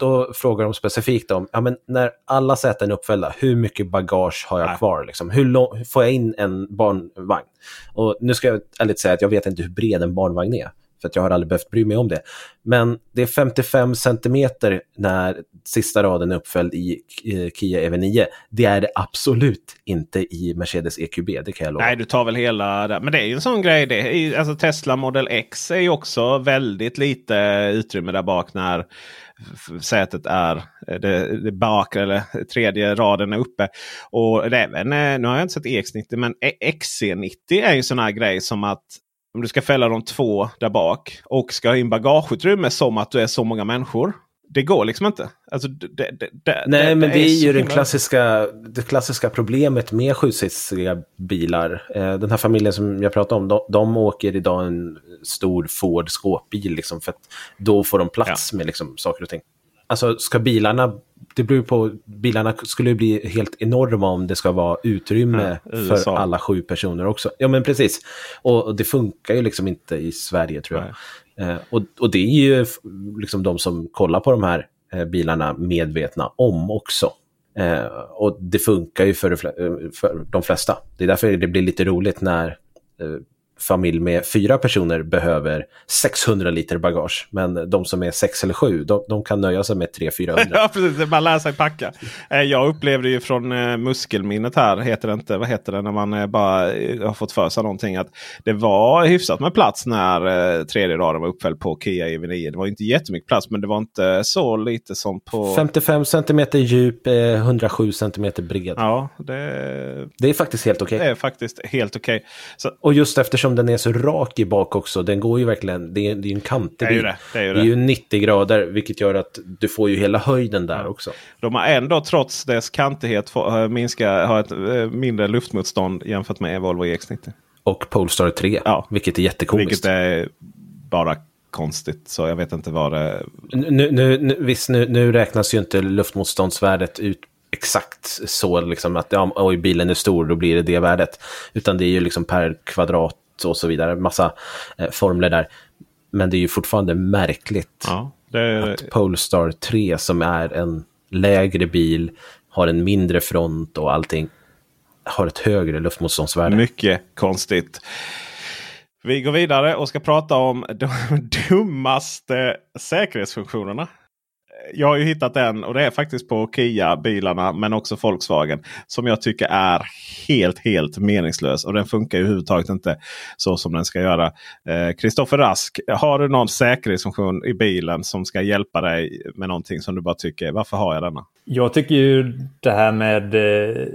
då frågar de specifikt om, ja men när alla säten är uppfällda, hur mycket bagage har jag Nej. kvar? Liksom? Hur lång, får jag in en barnvagn? Och nu ska jag ärligt säga att jag vet inte hur bred en barnvagn är. För att jag har aldrig behövt bry mig om det. Men det är 55 centimeter när sista raden är uppfälld i eh, Kia EV9. Det är det absolut inte i Mercedes EQB, det kan jag lova. Nej, du tar väl hela där. Men det är ju en sån grej. Det är, alltså Tesla Model X är ju också väldigt lite utrymme där bak när sätet är eh, det, det bakre eller tredje raden är uppe. Och även, eh, nu har jag inte sett EX90 men XC90 är ju sån här grej som att om du ska fälla de två där bak och ska ha in bagageutrymme som att du är så många människor. Det går liksom inte. Alltså, det, det, Nej, men det är, är ju den klassiska, det klassiska problemet med sjusitsiga bilar. Eh, den här familjen som jag pratade om, de, de åker idag en stor Ford skåpbil. Liksom, för att då får de plats ja. med liksom, saker och ting. Alltså ska bilarna, det beror på, bilarna skulle bli helt enorma om det ska vara utrymme ja, för alla sju personer också. Ja men precis. Och, och, det funkar ju liksom inte i Sverige tror jag. Eh, och, och det är ju liksom de som kollar på de här eh, bilarna medvetna om också. Eh, och det funkar ju för, för de flesta. Det är därför det blir lite roligt när eh, familj med fyra personer behöver 600 liter bagage. Men de som är sex eller sju, de, de kan nöja sig med 300-400. [laughs] ja, precis. Man lär sig packa. Eh, jag upplevde ju från eh, muskelminnet här, heter det inte, vad heter det, när man eh, bara har fått för sig någonting. Att det var hyfsat med plats när tredje raden var uppfälld på Kia EV9. Det var inte jättemycket plats, men det var inte så lite som på... 55 cm djup, 107 cm bred. Ja, det... det är faktiskt helt okej. Okay. Det är faktiskt helt okej. Okay. Och just eftersom eftersom den är så rak i bak också, den går ju verkligen, det är, det är en kantig bil. Det, det, är ju det. är ju 90 grader, vilket gör att du får ju hela höjden där också. De har ändå trots dess kantighet få, minska, har ett äh, mindre luftmotstånd jämfört med Volvo EX90. Och Polestar 3, ja. vilket är jättekomiskt. Vilket är bara konstigt. Så jag vet inte vad det... Nu, nu, nu, visst, nu, nu räknas ju inte luftmotståndsvärdet ut exakt så liksom att ja, oj, bilen är stor, då blir det det värdet. Utan det är ju liksom per kvadrat och så vidare, massa eh, formler där. Men det är ju fortfarande märkligt Ja, det, att Polestar 3 som är en lägre bil, har en mindre front och allting, har ett högre luftmotståndsvärde. Mycket konstigt. Vi går vidare och ska prata om de [laughs] dummaste säkerhetsfunktionerna. Jag har ju hittat en och det är faktiskt på Kia-bilarna men också Volkswagen. Som jag tycker är helt, helt meningslös. Och den funkar ju överhuvudtaget inte så som den ska göra. Kristoffer eh, Rask, har du någon säkerhetsfunktion i bilen som ska hjälpa dig med någonting som du bara tycker, varför har jag denna? Jag tycker ju det här med eh,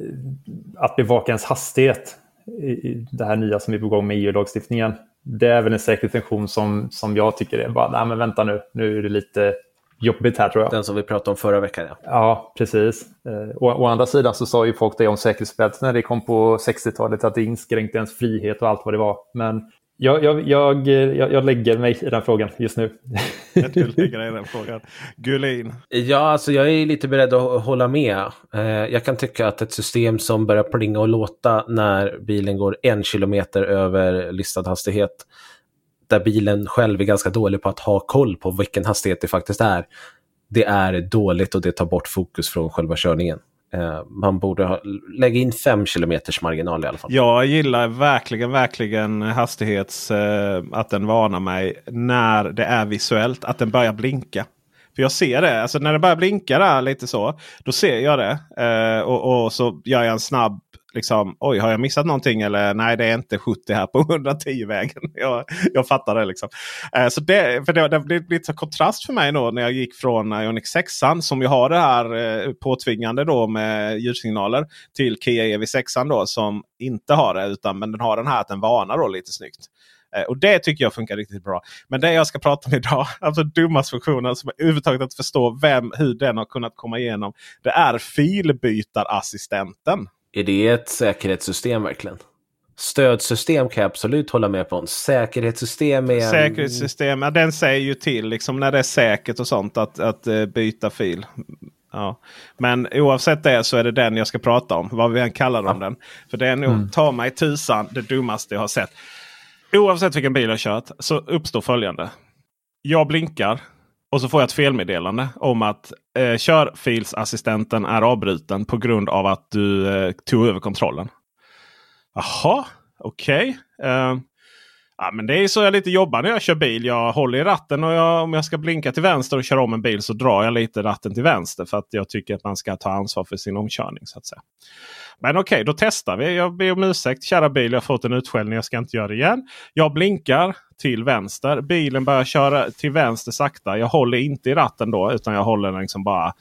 att bevaka ens hastighet. i Det här nya som är på gång med EU-lagstiftningen. Det är väl en säkerhetsfunktion som, som jag tycker är bara, nej men vänta nu, nu är det lite jobbigt här tror jag. Den som vi pratade om förra veckan ja. Ja, precis. Eh, å, å andra sidan så sa ju folk det om säkerhetsbältet när det kom på 60-talet att det inskränkte ens frihet och allt vad det var. Men jag, jag, jag, jag, jag lägger mig i den frågan just nu. Du [laughs] lägger dig i den frågan. Gullin? Ja, alltså jag är lite beredd att hålla med. Eh, Jag kan tycka att ett system som börjar plinga och låta när bilen går en kilometer över listad hastighet, där bilen själv är ganska dålig på att ha koll på vilken hastighet det faktiskt är, det är dåligt och det tar bort fokus från själva körningen. Eh, man borde ha, lägga in fem kilometers marginal i alla fall. Jag gillar verkligen, verkligen hastighets... Eh, att den varnar mig när det är visuellt. Att den börjar blinka. För jag ser det. Alltså när det börjar blinka där lite så. Då ser jag det. Eh, och, och så gör jag en snabb liksom, oj har jag missat någonting? Eller nej det är inte 70 här på [laughs] 110-vägen. Jag, jag fattar det liksom. Eh, så det, för det, det blev lite kontrast för mig då när jag gick från Ioniq 6 som ju har det här eh, påtvingande då med ljudsignaler. Till Kia EV6 då som inte har det. utan Men den har den här att den varnar då lite snyggt. Eh, och det tycker jag funkar riktigt bra. Men det jag ska prata om idag, [laughs] alltså dummaste funktionen som jag överhuvudtaget inte förstår vem, hur den har kunnat komma igenom. Det är filbytarassistenten. Är det ett säkerhetssystem verkligen? Stödsystem kan jag absolut hålla med på. En säkerhetssystem är... Säkerhetssystem, ja, den säger ju till liksom när det är säkert och sånt att, att eh, byta fil. Ja. Men oavsett det så är det den jag ska prata om. Vad vi än kallar om den. För det är nog Mm. ta mig tusan det dummaste jag har sett. Oavsett vilken bil jag kört så uppstår följande. Jag blinkar och så får jag ett felmeddelande om att eh, körfilsassistenten är avbruten på grund av att du eh, tog över kontrollen. Jaha, okej. Eh, ja, men det är så jag lite jobbar när jag kör bil. Jag håller i ratten och jag, om jag ska blinka till vänster och köra om en bil så drar jag lite ratten till vänster. För att jag tycker att man ska ta ansvar för sin omkörning. så att säga. Men okej, då testar vi. Jag ber om ursäkt kära bil. Jag har fått en utskällning. Jag ska inte göra det igen. Jag blinkar till vänster. Bilen börjar köra till vänster sakta. Jag håller inte i ratten då. Utan jag håller den liksom bara.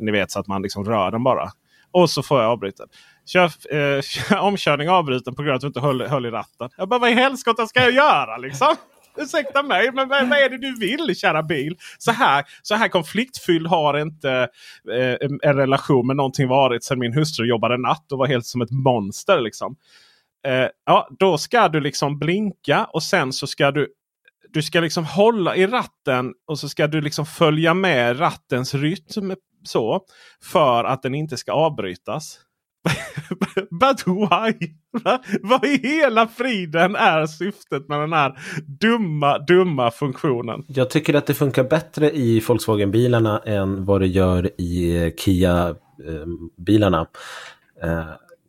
Ni vet så att man liksom rör den bara. Och så får jag avbryta. Kör, eh, [laughs] omkörning avbruten på grund av att du inte höll, höll i ratten. Jag bara vad i helskotta ska jag göra liksom? Ursäkta mig, men vad, vad är det du vill kära bil? Så här, så här konfliktfylld har inte eh, en, en relation med någonting varit sedan min hustru jobbade natt och var helt som ett monster. liksom. Eh, ja, då ska du liksom blinka och sen så ska du du ska liksom hålla i ratten och så ska du liksom följa med rattens rytm. så För att den inte ska avbrytas. [laughs] But why? Vad i hela friden är syftet med den här dumma, dumma funktionen? Jag tycker att det funkar bättre i Volkswagen-bilarna än vad det gör i Kia-bilarna. Eh, eh,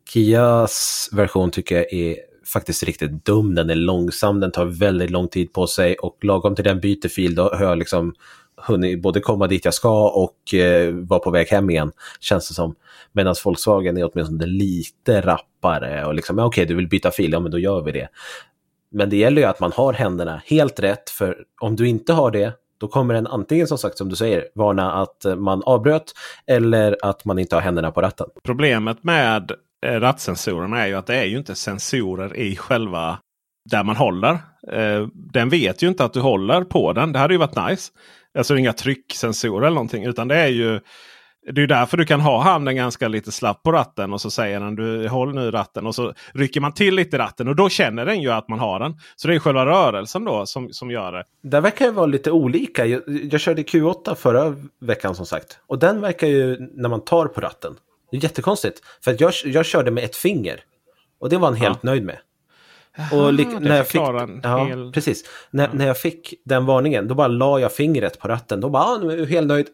Kias version tycker jag är faktiskt riktigt dum. Den är långsam, den tar väldigt lång tid på sig och lagom till den byter fil då har jag liksom hunnit både komma dit jag ska och eh, vara på väg hem igen, känns det som. Medan Volkswagen är åtminstone lite rappare och liksom, ja, okej, du vill byta fil, ja men då gör vi det. Men det gäller ju att man har händerna helt rätt, för om du inte har det, då kommer den antingen som sagt som du säger varna att eh, man avbröt eller att man inte har händerna på ratten. Problemet med eh, rattsensorerna är ju att det är ju inte sensorer i själva där man håller. Eh, den vet ju inte att du håller på den. Det hade ju varit nice. Alltså inga trycksensorer eller någonting. Utan det är ju det är därför du kan ha handen ganska lite slapp på ratten och så säger den du håll nu ratten och så rycker man till lite i ratten och då känner den ju att man har den. Så det är själva rörelsen då som, som gör det. Det verkar ju vara lite olika. Jag, jag körde Q8 förra veckan som sagt. Och den verkar ju när man tar på ratten. Det är jättekonstigt. För jag, jag körde med ett finger. Och det var han helt nöjd med. Och lik, det när jag fick, ja, hel- precis. När, när jag fick den varningen, då bara la jag fingret på ratten. Då bara, ah, nu är jag helt nöjd.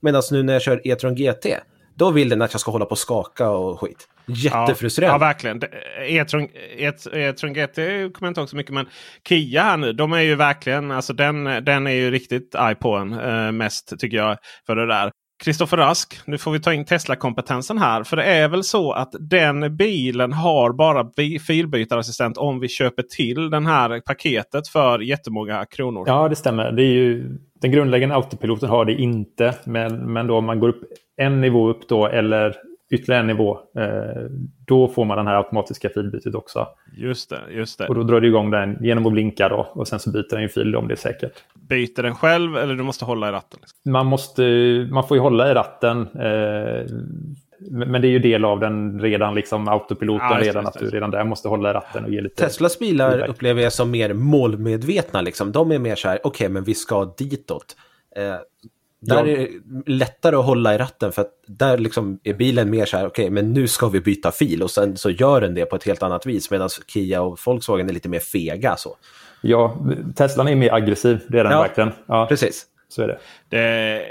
Medan nu när jag kör E-tron GT, då vill den att jag ska hålla på och skaka och skit. Ja, Jättefrustrerande. ja verkligen. Det- E-tron E- E-tron GT kommer jag inte ihåg så mycket. Men Kia här nu, de är ju verkligen, alltså den, den är ju riktigt arg på en. Eh, mest tycker jag för det där. Kristoffer Rask, nu får vi ta in Tesla-kompetensen här. För det är väl så att den bilen har bara filbytarassistent om vi köper till den här paketet för jättemånga kronor. Ja, det stämmer. Det är ju, den grundläggande autopiloten har det inte. Men, men då om man går upp en nivå upp då eller ytterligare en nivå. Eh, då får man den här automatiska filbytet också. Just det, just det. Och då drar du igång den genom att blinka då. Och sen så byter den ju fil om det är säkert. Byter den själv eller du måste hålla i ratten? Liksom. Man, måste, man får ju hålla i ratten. Eh, men det är ju del av den redan, liksom autopiloten Ja, redan. just Att du redan där måste hålla i ratten och ge lite... Teslas bilar feedback. upplever jag som mer målmedvetna. Liksom. De är mer så här, okej, men vi ska ditåt. Eh, där Ja. är det lättare att hålla i ratten för att där liksom är bilen mer så här, okej, men nu ska vi byta fil och sen så gör den det på ett helt annat vis medan Kia och Volkswagen är lite mer fega så. Ja, Teslan är mer aggressiv. Det är den Ja, verkligen. Ja, Precis. Så är det. Det,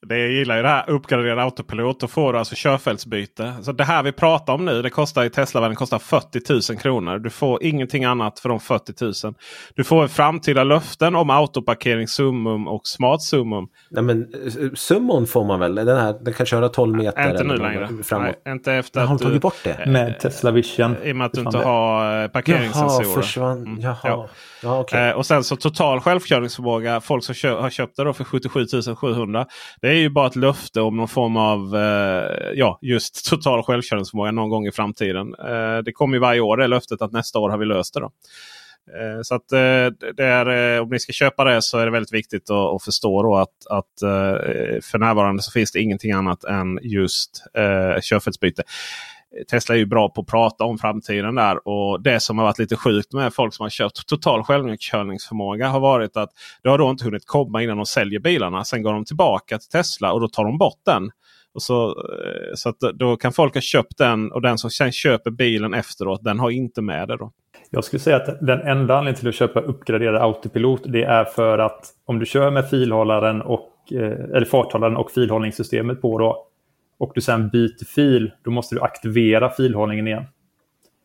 [laughs] det jag gillar ju det här uppgraderad autopilot. Då får du alltså körfältsbyte. Så det här vi pratar om nu det kostar i Tesla-världen kostar 40 000 kronor. Du får ingenting annat för de 40 000. Du får framtida löften om autoparkering summum och smart summum. Nej, men eh, summon får man väl? Den, här, den kan köra 12 meter. Inte nu längre. Framåt. Nej, inte efter Har de att tagit bort det? Med Tesla Vision. I och med att du inte det. har eh, Jaha, parkeringssensorer. försvann. Mm, Jaha. ja. Ja, okej. Eh, och sen så total självkörningsförmåga. Folk som kö- har köpt det då för 77 700. Det är ju bara ett löfte om någon form av eh, ja, just total självkörningsförmåga någon gång i framtiden. Eh, det kommer ju varje år det löftet att nästa år har vi löst det. Då. Eh, så att eh, det är, eh, om ni ska köpa det så är det väldigt viktigt att, att förstå då att, att eh, för närvarande så finns det ingenting annat än just eh, körfältsbyte. Tesla är ju bra på att prata om framtiden där. Och det som har varit lite sjukt med folk som har köpt total självkörningsförmåga har varit att det har då inte hunnit komma innan de säljer bilarna. Sen går de tillbaka till Tesla och då tar de bort den. Och så, eh, så att då kan folk ha köpt den och den som sen köper bilen efteråt den har inte med det. då. Jag skulle säga att den enda anledningen till att köpa uppgraderad autopilot det är för att om du kör med filhållaren och, eh, eller farthållaren och filhållningssystemet på då och du sen byter fil, då måste du aktivera filhållningen igen.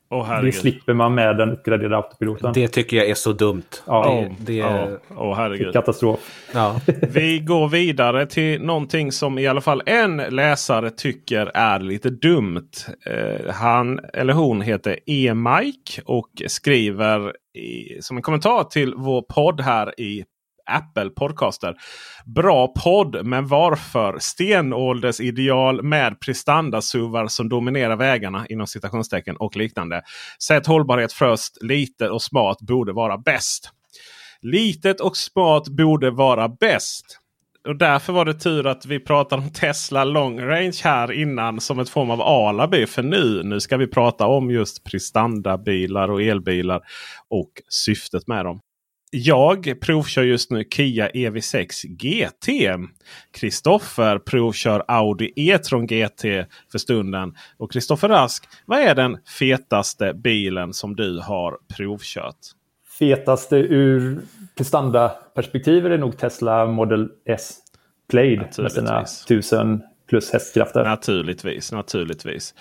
Åh Det slipper man med den uppgraderade autopiloten. Det tycker jag är så dumt. Ja. Det, det, Ja, åh, herregud. Katastrof. ja. [laughs] Vi går vidare till någonting som i alla fall en läsare tycker är lite dumt. Eh, han eller hon heter E-Mike och skriver i, som en kommentar till vår podd här i Apple Podcaster. Bra podd, men varför stenålders ideal med prestandasuvar som dominerar vägarna inom citationstecken och liknande. Sätt hållbarhet först, lite och smart borde vara bäst. Litet och smart borde vara bäst. Och därför var det tur att vi pratade om Tesla long range här innan som ett form av alibi. För nu, nu ska vi prata om just prestandabilar och elbilar och syftet med dem. Jag provkör just nu Kia EV6 GT. Kristoffer provkör Audi E-tron GT för stunden. Och Kristoffer Rask, vad är den fetaste bilen som du har provkört? Fetaste ur prestandaperspektiv är det nog Tesla Model S Plaid med sina Naturligtvis. 1000 plus hästkrafter. Naturligtvis, naturligtvis.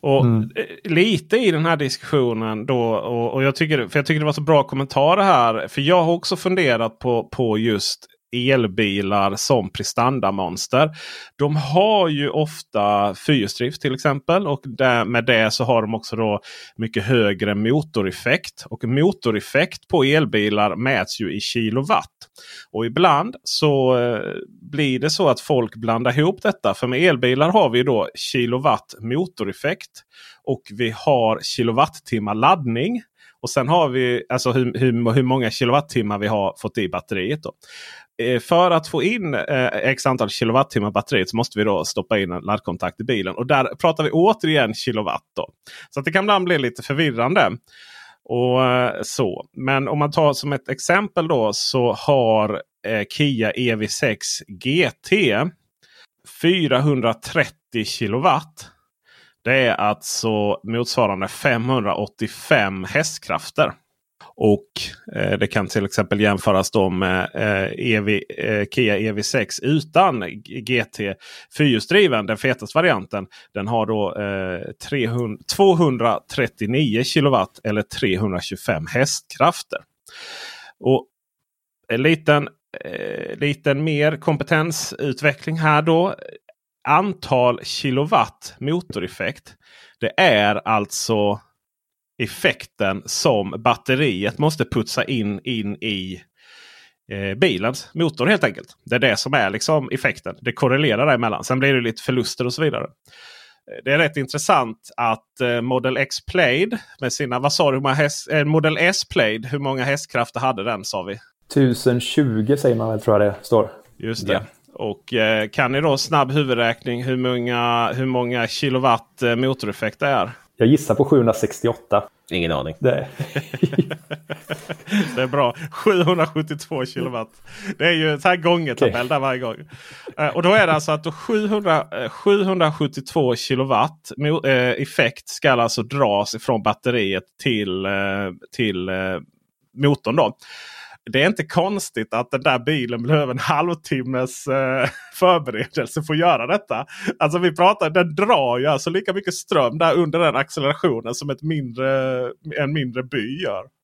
Och Mm. eh, lite i den här diskussionen då. Och, och jag, tycker, för jag tycker det var så bra kommentarer här. För jag har också funderat på, på just elbilar som prestandamonster. De har ju ofta fyrhjulsdrift till exempel. Och där, med det så har de också då mycket högre motoreffekt. Och motoreffekt på elbilar mäts ju i kilowatt. Och ibland så eh, blir det så att folk blandar ihop detta. För med elbilar har vi då kilowatt motoreffekt. Och vi har kilowattimmar laddning. Och sen har vi alltså hur, hur, hur många kilowattimmar vi har fått i batteriet. Då. Eh, för att få in eh, x antal kilowattimmar batteriet så måste vi då stoppa in en laddkontakt i bilen. Och där pratar vi återigen kilowatt. Då. Så att det kan ibland bli lite förvirrande. Och eh, så. Men om man tar som ett exempel då så har eh, Kia EV6 GT 430 kilowatt. Det är alltså motsvarande 585 hästkrafter. Och eh, det kan till exempel jämföras då med eh, EV, eh, Kia EV6 utan GT fyrhjulsdriven. Den fetaste varianten. Den har då eh, 300, 239 kilowatt eller 325 hästkrafter. Och en liten, eh, liten mer kompetensutveckling här då. Antal kilowatt motoreffekt. Det är alltså effekten som batteriet måste putsa in, in i eh, bilens motor helt enkelt. Det är det som är liksom effekten. Det korrelerar däremellan. Sen blir det lite förluster och så vidare. Eh, det är rätt intressant att eh, Model X Played med sina, vad sa du, häst, eh, Model S Played, hur många hästkrafter hade den sa vi? 1020 säger man väl tror jag det står. Just det. Ja. Och eh, kan ni då snabb huvudräkning hur många, hur många kilowatt eh, motoreffekt det är? Jag gissar på 768. Ingen aning. Det. [laughs] det är bra. 772 kilowatt. Det är ju så här gångertabell okay. där varje gång. Uh, och då är det alltså att 700, uh, 772 kilowatt uh, effekt ska alltså dras ifrån batteriet till, eh, till eh, motorn. Då det är inte konstigt att den där bilen behöver en halvtimmes eh, [laughs] förberedelse för att göra detta. Alltså vi pratar, den drar ju alltså lika mycket ström där under den accelerationen som ett mindre, en mindre by gör.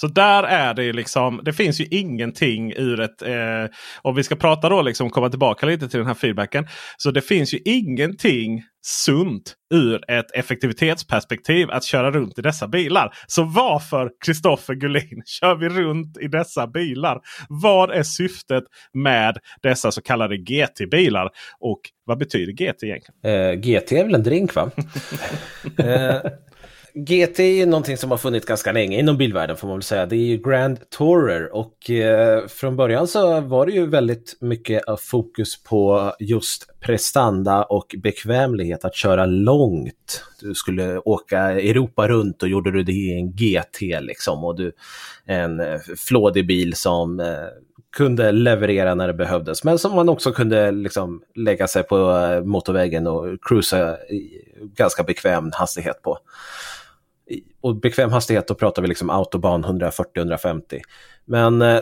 Så där är det liksom. Det finns ju ingenting ur ett... Eh, om vi ska prata då liksom komma tillbaka lite till den här feedbacken. Så det finns ju ingenting sunt ur ett effektivitetsperspektiv att köra runt i dessa bilar. Så varför Kristoffer Gullin [laughs] kör vi runt i dessa bilar? Vad är syftet med dessa så kallade GT-bilar? Och vad betyder GT egentligen? Eh, GT är väl en drink va? [laughs] eh, GT är någonting som har funnits ganska länge inom bilvärlden får man väl säga. Det är ju Grand Tourer och eh, från början så var det ju väldigt mycket eh, fokus på just prestanda och bekvämlighet att köra långt. Du skulle åka Europa runt och gjorde du det i en GT liksom och du en eh, flådig bil som eh, kunde leverera när det behövdes men som man också kunde liksom lägga sig på eh, motorvägen och cruisa i ganska bekväm hastighet på och bekväm hastighet, då pratar vi liksom autobahn 140-150. Men eh,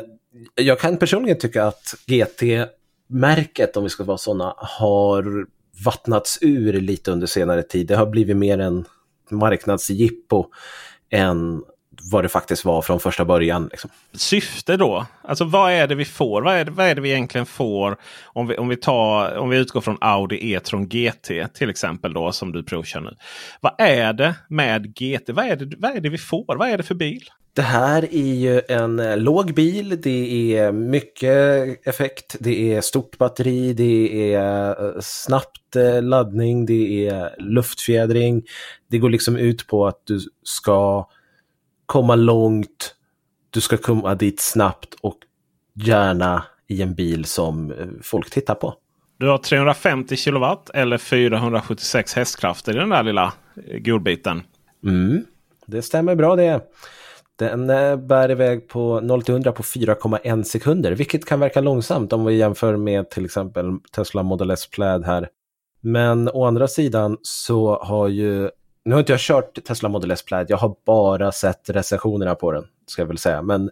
jag kan personligen tycka att GT-märket, om vi ska vara sådana, har vattnats ur lite under senare tid. Det har blivit mer en marknadsjippo än vad det faktiskt var från första början. Liksom. Syfte då? Alltså vad är det vi får? Vad är det, vad är det vi egentligen får om vi, om, vi tar, om vi utgår från Audi E-tron GT till exempel då som du provkör nu. Vad är det med GT? Vad är det, vad är det vi får? Vad är det för bil? Det här är ju en eh, låg bil, det är mycket effekt, det är stort batteri, det är eh, snabbt eh, laddning, det är luftfjädring. Det går liksom ut på att du ska komma långt, du ska komma dit snabbt och gärna i en bil som eh, folk tittar på. Du har 350 kilowatt eller 476 hästkrafter i den där lilla eh, godbiten. Mm, det stämmer bra det. Den eh, bär iväg på 0 100 på 4,1 sekunder, vilket kan verka långsamt om vi jämför med till exempel Tesla Model S Plaid här. Men å andra sidan så har ju nu har inte jag kört Tesla Model S Plaid, jag har bara sett recensionerna på den, ska jag väl säga. Men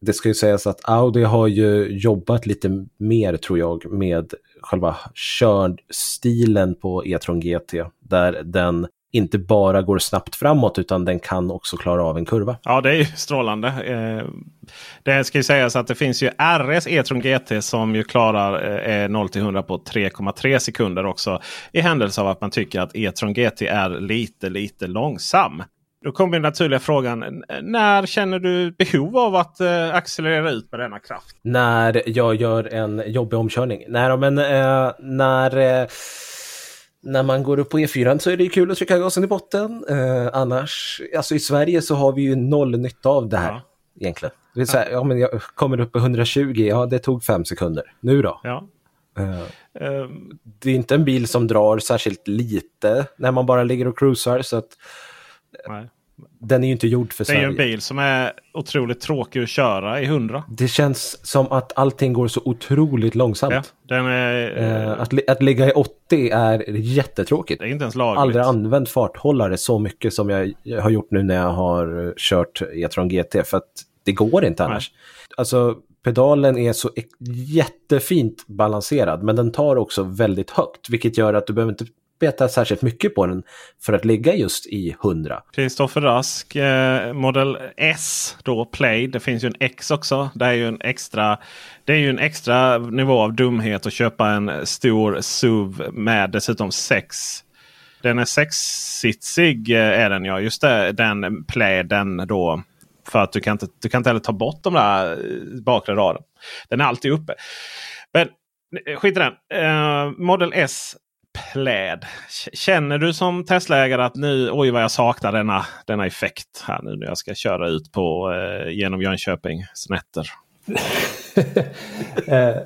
det ska ju sägas att Audi har ju jobbat lite mer, tror jag, med själva körstilen på E-tron GT, där den inte bara går snabbt framåt utan den kan också klara av en kurva. Ja, det är ju strålande. Eh, det ska ju sägas att det finns ju RS E-tron GT som ju klarar eh, 0 100 på 3,3 sekunder också. I händelse av att man tycker att E-tron GT är lite, lite långsam. Då kommer den naturliga frågan. När känner du behov av att eh, accelerera ut med denna kraft? När jag gör en jobbig omkörning. Nej, men eh, när... Eh, när man går upp på E4 så är det kul att trycka gasen i botten. Eh, annars, alltså i Sverige så har vi ju noll nytta av det här Ja. egentligen. Det är så här, ja, men jag kommer upp på 120, ja det tog fem sekunder. Nu då? Ja. Eh, Ehm, det är inte en bil som drar särskilt lite när man bara ligger och cruisar så att nej. Den är ju inte gjord för Det är ju Sverige. en bil som är otroligt tråkig att köra i 100. Det känns som att allting går så otroligt långsamt. Ja, är, Eh, att, att ligga i 80 är jättetråkigt. det är inte ens lagligt. aldrig använt farthållare så mycket som jag har gjort nu när jag har eh, kört E-tron GT. För att det går inte annars. Alltså pedalen är så jättefint balanserad men den tar också väldigt högt. Vilket gör att du behöver inte beta särskilt mycket på den för att ligga just i 100. Kristoffer Rask, eh, Model S då, Play. Det finns ju en X också. Det är ju en extra, det är ju en extra nivå av dumhet att köpa en stor SUV med dessutom sex. Den är sexsitsig eh, är den ja. Just det, den pläden då. För att du kan inte, du kan inte heller ta bort de där eh, bakre raden. Den är alltid uppe. Men eh, skit i den. Uh, Model S pläd. Känner du som Tesla-ägare att nu, oj vad jag saknar denna, denna effekt här nu när jag ska köra ut på eh, genom Jönköpings nätter? [laughs] Eh,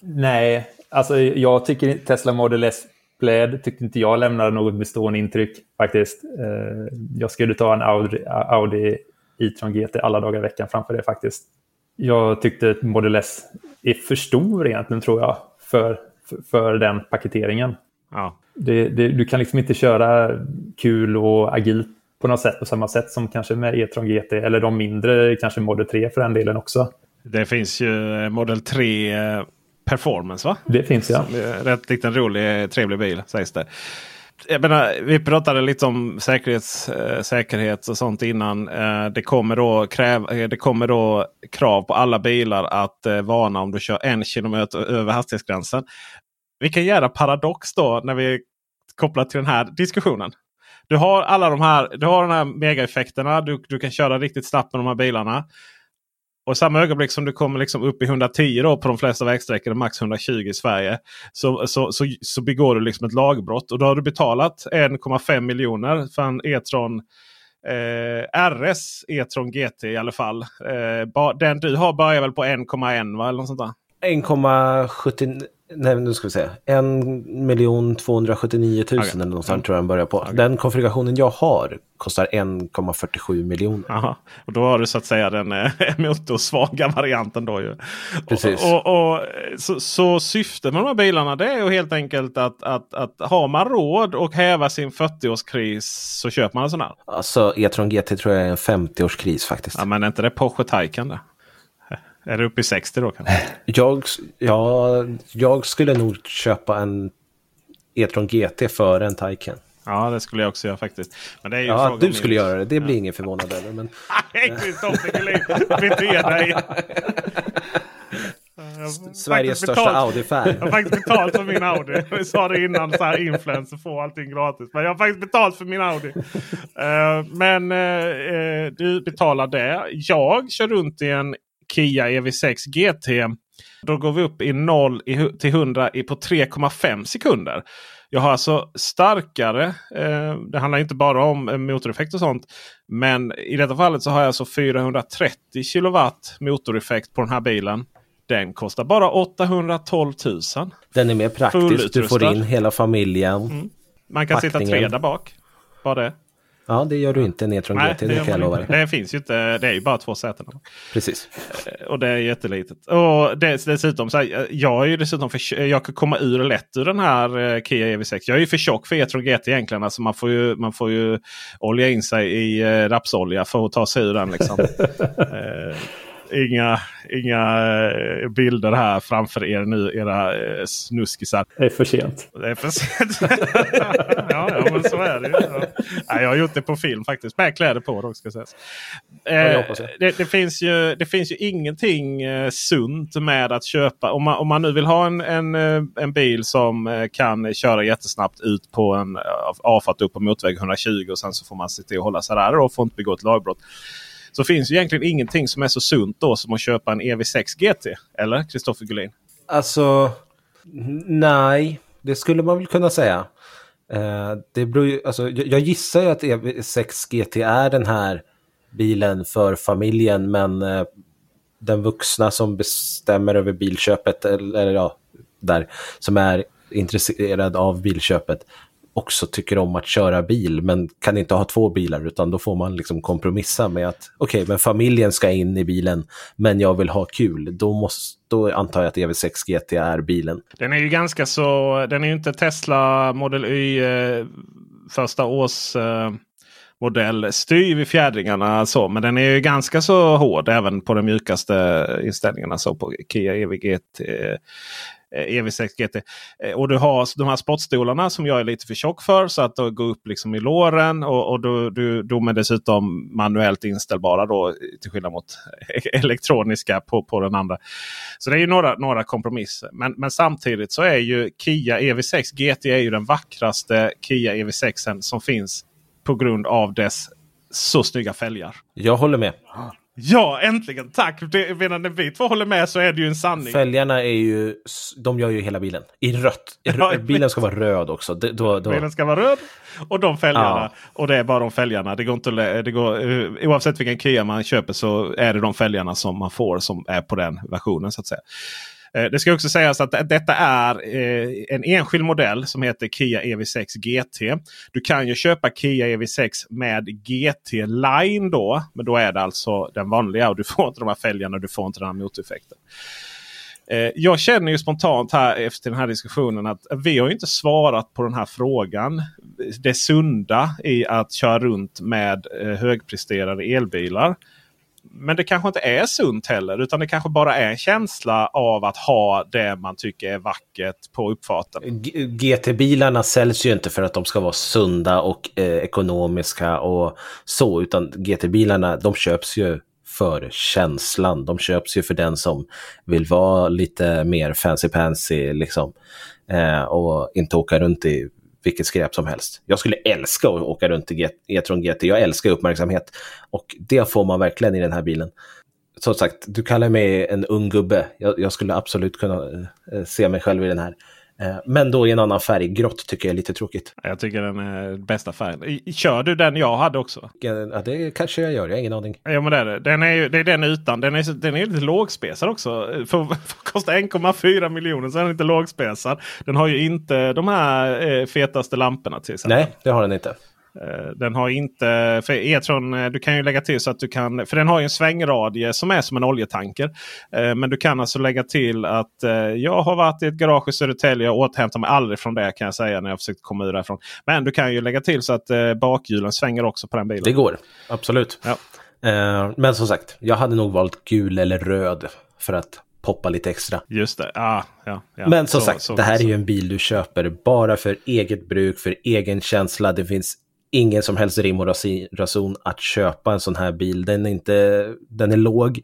nej, alltså jag tycker inte- Tesla Model S Pläd. tyckte inte jag lämnade något bestående intryck faktiskt. Eh, jag skulle ta en Audi, Audi e-tron GT alla dagar i veckan framför det faktiskt. Jag tyckte att Model S är för stor egentligen tror jag för, för, den paketeringen. Ja. Det, det, du kan liksom inte köra kul och agilt på något sätt på samma sätt som kanske med e-tron GT eller de mindre, kanske Model 3 för den delen också. Det finns ju eh, Model 3 eh, Performance va? Det finns ja. Rätt liten rolig trevlig bil sägs det. Jag menar, vi pratade lite om säkerhets, eh, säkerhet och sånt innan. Eh, det, kommer då kräv, eh, det kommer då krav på alla bilar att eh, varna om du kör en kilometer över hastighetsgränsen. Vilken jävla paradox då när vi kopplar till den här diskussionen. Du har alla de här, du har de här megaeffekterna. Du, du kan köra riktigt snabbt med de här bilarna. Och samma ögonblick som du kommer liksom upp i 110 då på de flesta vägsträckor och max 120 i Sverige. Så, så, så, så begår du liksom ett lagbrott. Och då har du betalat 1,5 miljoner för en E-tron eh, RS E-tron GT i alla fall. Eh, ba, den du har börjar väl på 1,1 va? Eller något sånt där. 1,79 Nej, nu ska vi se. 1 279 000 Okej. eller något sånt tror jag den börjar på. Den konfigurationen jag har kostar 1,47 miljoner. Aha. Och då har du så att säga den eh, [laughs] motorsvaga varianten då ju. Precis. Och, och, och, så, så syftet med de här bilarna det är ju helt enkelt att, att, att har man råd och häva sin 40-årskris så köper man en sån här. Alltså E-tron GT tror jag är en 50-årskris faktiskt. Ja, men är inte det Porsche Taycan det? Är det uppe i 60 då kanske? Jag, ja, jag skulle nog köpa en E-tron GT före en Taycan. Ja, det skulle jag också göra faktiskt. Men det är ju Ja, du skulle göra det, det blir ingen förvånad över. Men [laughs] Nej, Kristoffer Gullin! Bete dig! [laughs] Sveriges största betalt- Audi-fan. Jag har faktiskt betalt för min Audi. Vi sa det innan, så här influencer får allting gratis. Men jag har faktiskt betalt för min Audi. Eh, men eh, du betalar det. Jag kör runt i en Kia EV6 GT. Då går vi upp i 0 i hu- till 100 i på 3,5 sekunder. Jag har alltså starkare, eh, det handlar inte bara om eh, motoreffekt och sånt. Men i detta fallet så har jag alltså 430 kilowatt motoreffekt på den här bilen. Den kostar bara 812 000. Den är mer praktisk, du får in hela familjen. Man kan sitta Packningen. tre där bak. Bara det. Ja, det gör du inte en E-tron GT, det gör kan jag lova dig. Det finns ju inte. Det är ju bara två säten. Precis. Eh, Och det är jättelitet. Och dess, dessutom, så här, jag är ju dessutom för, jag kan komma ur lätt ur den här eh, Kia EV6. Jag är ju för tjock för E-tron GT egentligen. Alltså man, får ju, man får ju olja in sig i eh, rapsolja för att ta sig ur den. Liksom. [laughs] inga inga eh, bilder här framför er nu, era eh, snuskisar. Det är för sent. Det är för sent. [laughs] ja, ja, men så är det ju. Ja. Jag har gjort det på film faktiskt. Med kläder på dock ska sägas. det Eh, det, det, finns ju, det finns ju ingenting sunt med att köpa. Om man, om man nu vill ha en, en, en bil som kan köra jättesnabbt ut på en avfart upp på motväg 120 och sen så får man se till att hålla sig där och får inte begå ett lagbrott. Så finns ju egentligen ingenting som är så sunt då som att köpa en EV6 GT. Eller Kristoffer Gullin? Alltså, nej. det skulle man väl kunna säga. Eh, det beror ju, alltså, jag, jag gissar ju att EV6 GT är den här bilen för familjen, men eh, den vuxna som bestämmer över bilköpet, eller, eller ja, där, som är intresserad av bilköpet, också tycker om att köra bil men kan inte ha två bilar utan då får man liksom kompromissa med att okej, okay, men familjen ska in i bilen men jag vill ha kul. Då, måste, då antar jag att EV6 GT är bilen. Den är ju ganska så, den är ju inte Tesla Model Y eh, första års eh, modell styv i fjädringarna. Så, men den är ju ganska så hård även på de mjukaste inställningarna. Så på Kia EVGT. EV6 eh, GT. Eh, och du har de här sportstolarna som jag är lite för tjock för. Så att de går upp liksom i låren. Och, och då, du, de är dessutom manuellt inställbara då, till skillnad mot [laughs] elektroniska på, på den andra. Så det är ju några, några kompromisser. Men, men samtidigt så är ju Kia EV6 GT är ju den vackraste Kia EV6 som finns på grund av dess så snygga fälgar. Jag håller med. Ja, äntligen! Tack! medan när vi två håller med så är det ju en sanning. Fälgarna är ju, de gör ju hela bilen i rött. [laughs] Ja, bilen ska vara röd också. Då, då. Bilen ska vara röd och de fälgarna. Ja. Och det är bara de fälgarna. Det går inte, det går, eh, oavsett vilken Kia man köper så är det de fälgarna som man får som är på den versionen. så att säga. Eh, det ska också sägas att detta är eh, en enskild modell som heter Kia EV6 GT. Du kan ju köpa Kia EV6 med GT Line då. Men då är det alltså den vanliga och du får inte de här fälgarna och du får inte den här motoreffekten. Eh, jag känner ju spontant här efter den här diskussionen att vi har inte svarat på den här frågan. Det sunda i att köra runt med högpresterande elbilar. Men det kanske inte är sunt heller. Utan det kanske bara är en känsla av att ha det man tycker är vackert på uppfarten. GT-bilarna säljs ju inte för att de ska vara sunda och eh, ekonomiska och så. Utan GT-bilarna de köps ju för känslan. De köps ju för den som vill vara lite mer fancy-pansy liksom. Eh, och inte åka runt i vilket skräp som helst. Jag skulle älska att åka runt i E-tron GT. Jag älskar uppmärksamhet. Och det får man verkligen i den här bilen. Som sagt, du kallar mig en ung gubbe. Jag, jag skulle absolut kunna eh, se mig själv i den här. Eh, men då i en annan färg. Grått tycker jag är lite tråkigt. Jag tycker den är bästa färgen. Kör du den jag hade också? Ja, det kanske jag gör. Jag har ingen aning. Ja, men det är det. Den är, ju, det är den utan. Den är, den är lite lågspesad också. För, [laughs] för att kosta 1,4 miljoner så är den inte lågspesad. Den har ju inte de här eh, fetaste lamporna till exempel. Nej, det har den inte. Eh, den har inte, för E-tron, eh, du kan ju lägga till så att du kan, för den har ju en svängradie som är som en oljetanker. Eh, men du kan alltså lägga till att jag har varit i ett garage i Södertälje och återhämtar mig aldrig från det kan jag säga när jag försökt komma ur därifrån. Men du kan ju lägga till så att bakhjulen svänger också på den bilen. Det går, absolut. Ja. Men som sagt, jag hade nog valt gul eller röd för att poppa lite extra. Just det. Ah, ja, ja. Men som så, sagt, så, det här så. är ju en bil du köper bara för eget bruk, för egen känsla. Det finns ingen som helst rim och rason att köpa en sån här bil. Den är, inte, den är låg.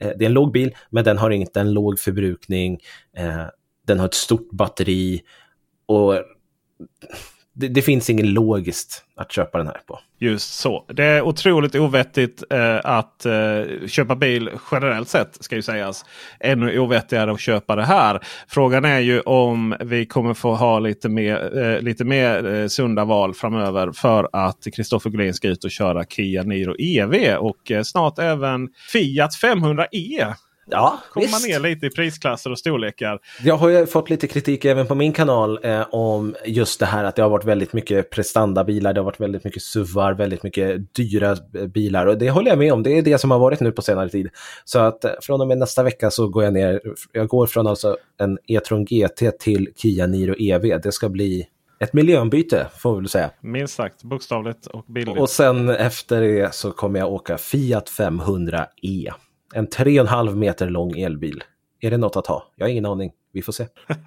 Eh, det är en låg bil, men den har inte en låg förbrukning. Eh, den har ett stort batteri och det, det, finns inget logiskt att köpa den här på. Just så. Det är otroligt ovettigt eh, att eh, köpa bil generellt sett ska ju sägas. Ännu ovettigare att köpa det här. Frågan är ju om vi kommer få ha lite mer, eh, lite mer eh, sunda val framöver. För att Kristoffer Gullin ska ut och köra Kia Niro EV och eh, snart även Fiat 500e. Ja, Kommer man ner lite i prisklasser och storlekar. Jag har ju fått lite kritik även på min kanal eh, om just det här att det har varit väldigt mycket prestandabilar. Det har varit väldigt mycket SUVar, väldigt mycket dyra bilar. Och det håller jag med om. Det är det som har varit nu på senare tid. Så att eh, från och med nästa vecka så går jag ner. Jag går från alltså en E-tron GT till Kia Niro EV. Det ska bli ett miljöombyte får vi väl säga. Minst sagt, bokstavligt och billigt. Och sen efter det så kommer jag åka Fiat 500e. En 3,5 meter lång elbil. Är det något att ha? Jag har ingen aning. Vi får se.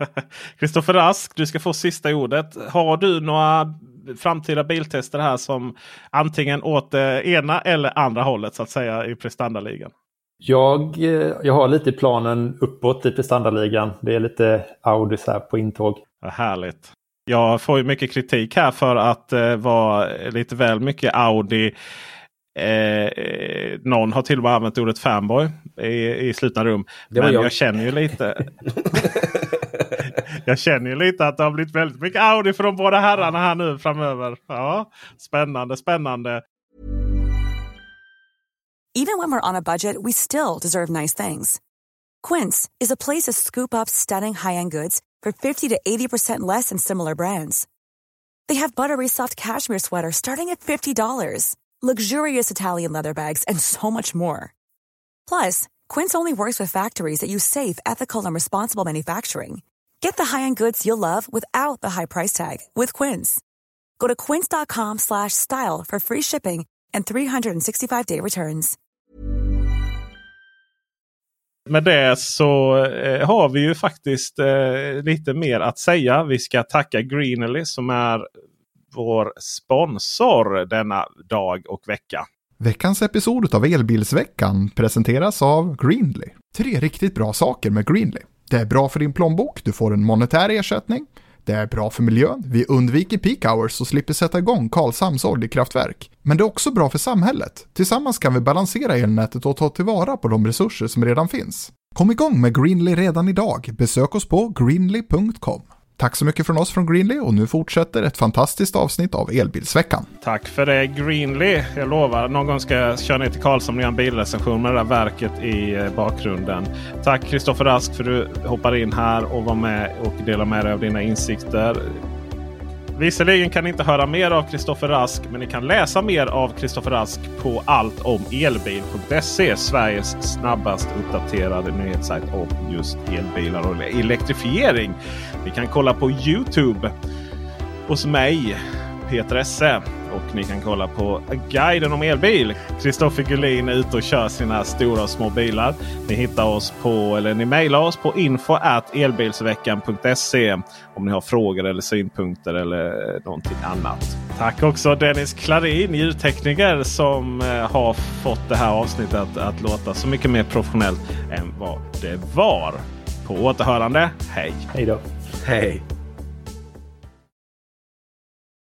[laughs] Kristoffer Rask, du ska få sista ordet. Har du några framtida biltester här som antingen åt det ena eller andra hållet så att säga i prestandaligan? Jag, eh, jag har lite planen uppåt i prestandaligan. Det är lite Audis här på intåg. Vad härligt. Jag får ju mycket kritik här för att eh, vara lite väl mycket Audi Eh, någon har till och med använt ordet fanboy i, i slutna rum. Men jag. jag. känner ju lite. [laughs] jag känner ju lite att det har blivit väldigt mycket Audi från båda herrarna här nu framöver. Ja, spännande, spännande. Even when we're on a budget we still deserve nice things. Quince is a place to scoop up stunning high-end goods for 50 to 80% less than similar brands. They have buttery soft cashmere sweaters starting at $50, luxurious Italian leather bags, and so much more. Plus, Quince only works with factories that use safe, ethical, and responsible manufacturing. Get the high-end goods you'll love without the high price tag with Quince. Go to quince.com/style for free shipping and 365-day returns. Med det så eh, har vi ju faktiskt eh, lite mer att säga. Vi ska tacka Greenly som är vår sponsor denna dag och vecka. Veckans episod av Elbilsveckan presenteras av Greenly. Tre riktigt bra saker med Greenly. Det är bra för din plånbok, du får en monetär ersättning. Det är bra för miljön, vi undviker peak hours och slipper sätta igång Karlshamns oljekraftverk. Men det är också bra för samhället. Tillsammans kan vi balansera elnätet och ta tillvara på de resurser som redan finns. Kom igång med Greenly redan idag. Besök oss på greenly.com. Tack så mycket från oss från Greenly och nu fortsätter ett fantastiskt avsnitt av Elbilsveckan. Tack för det Greenly. Jag lovar någon gång ska jag köra ner till Karlshamn och göra en bilrecension med det där verket i eh, bakgrunden. Tack Kristoffer Rask för att du hoppar in här och var med och delar med dig av dina insikter. Visserligen kan ni inte höra mer av Kristoffer Rask, men ni kan läsa mer av Kristoffer Rask på alltomelbil.se. Sveriges snabbast uppdaterade nyhetssajt om just elbilar och elektrifiering. Ni kan kolla på Youtube hos mig, Peter Esse. Och ni kan kolla på guiden om elbil. Kristoffer Gullin är ute och kör sina stora och små bilar. Ni hittar oss på, eller ni mejlar oss på info elbilsveckan.se om ni har frågor eller synpunkter eller någonting annat. Tack också Dennis Klarin, ljudtekniker som eh, har fått det här avsnittet att, att låta så mycket mer professionellt än vad det var. På återhörande. Hej! Hej då! Hej!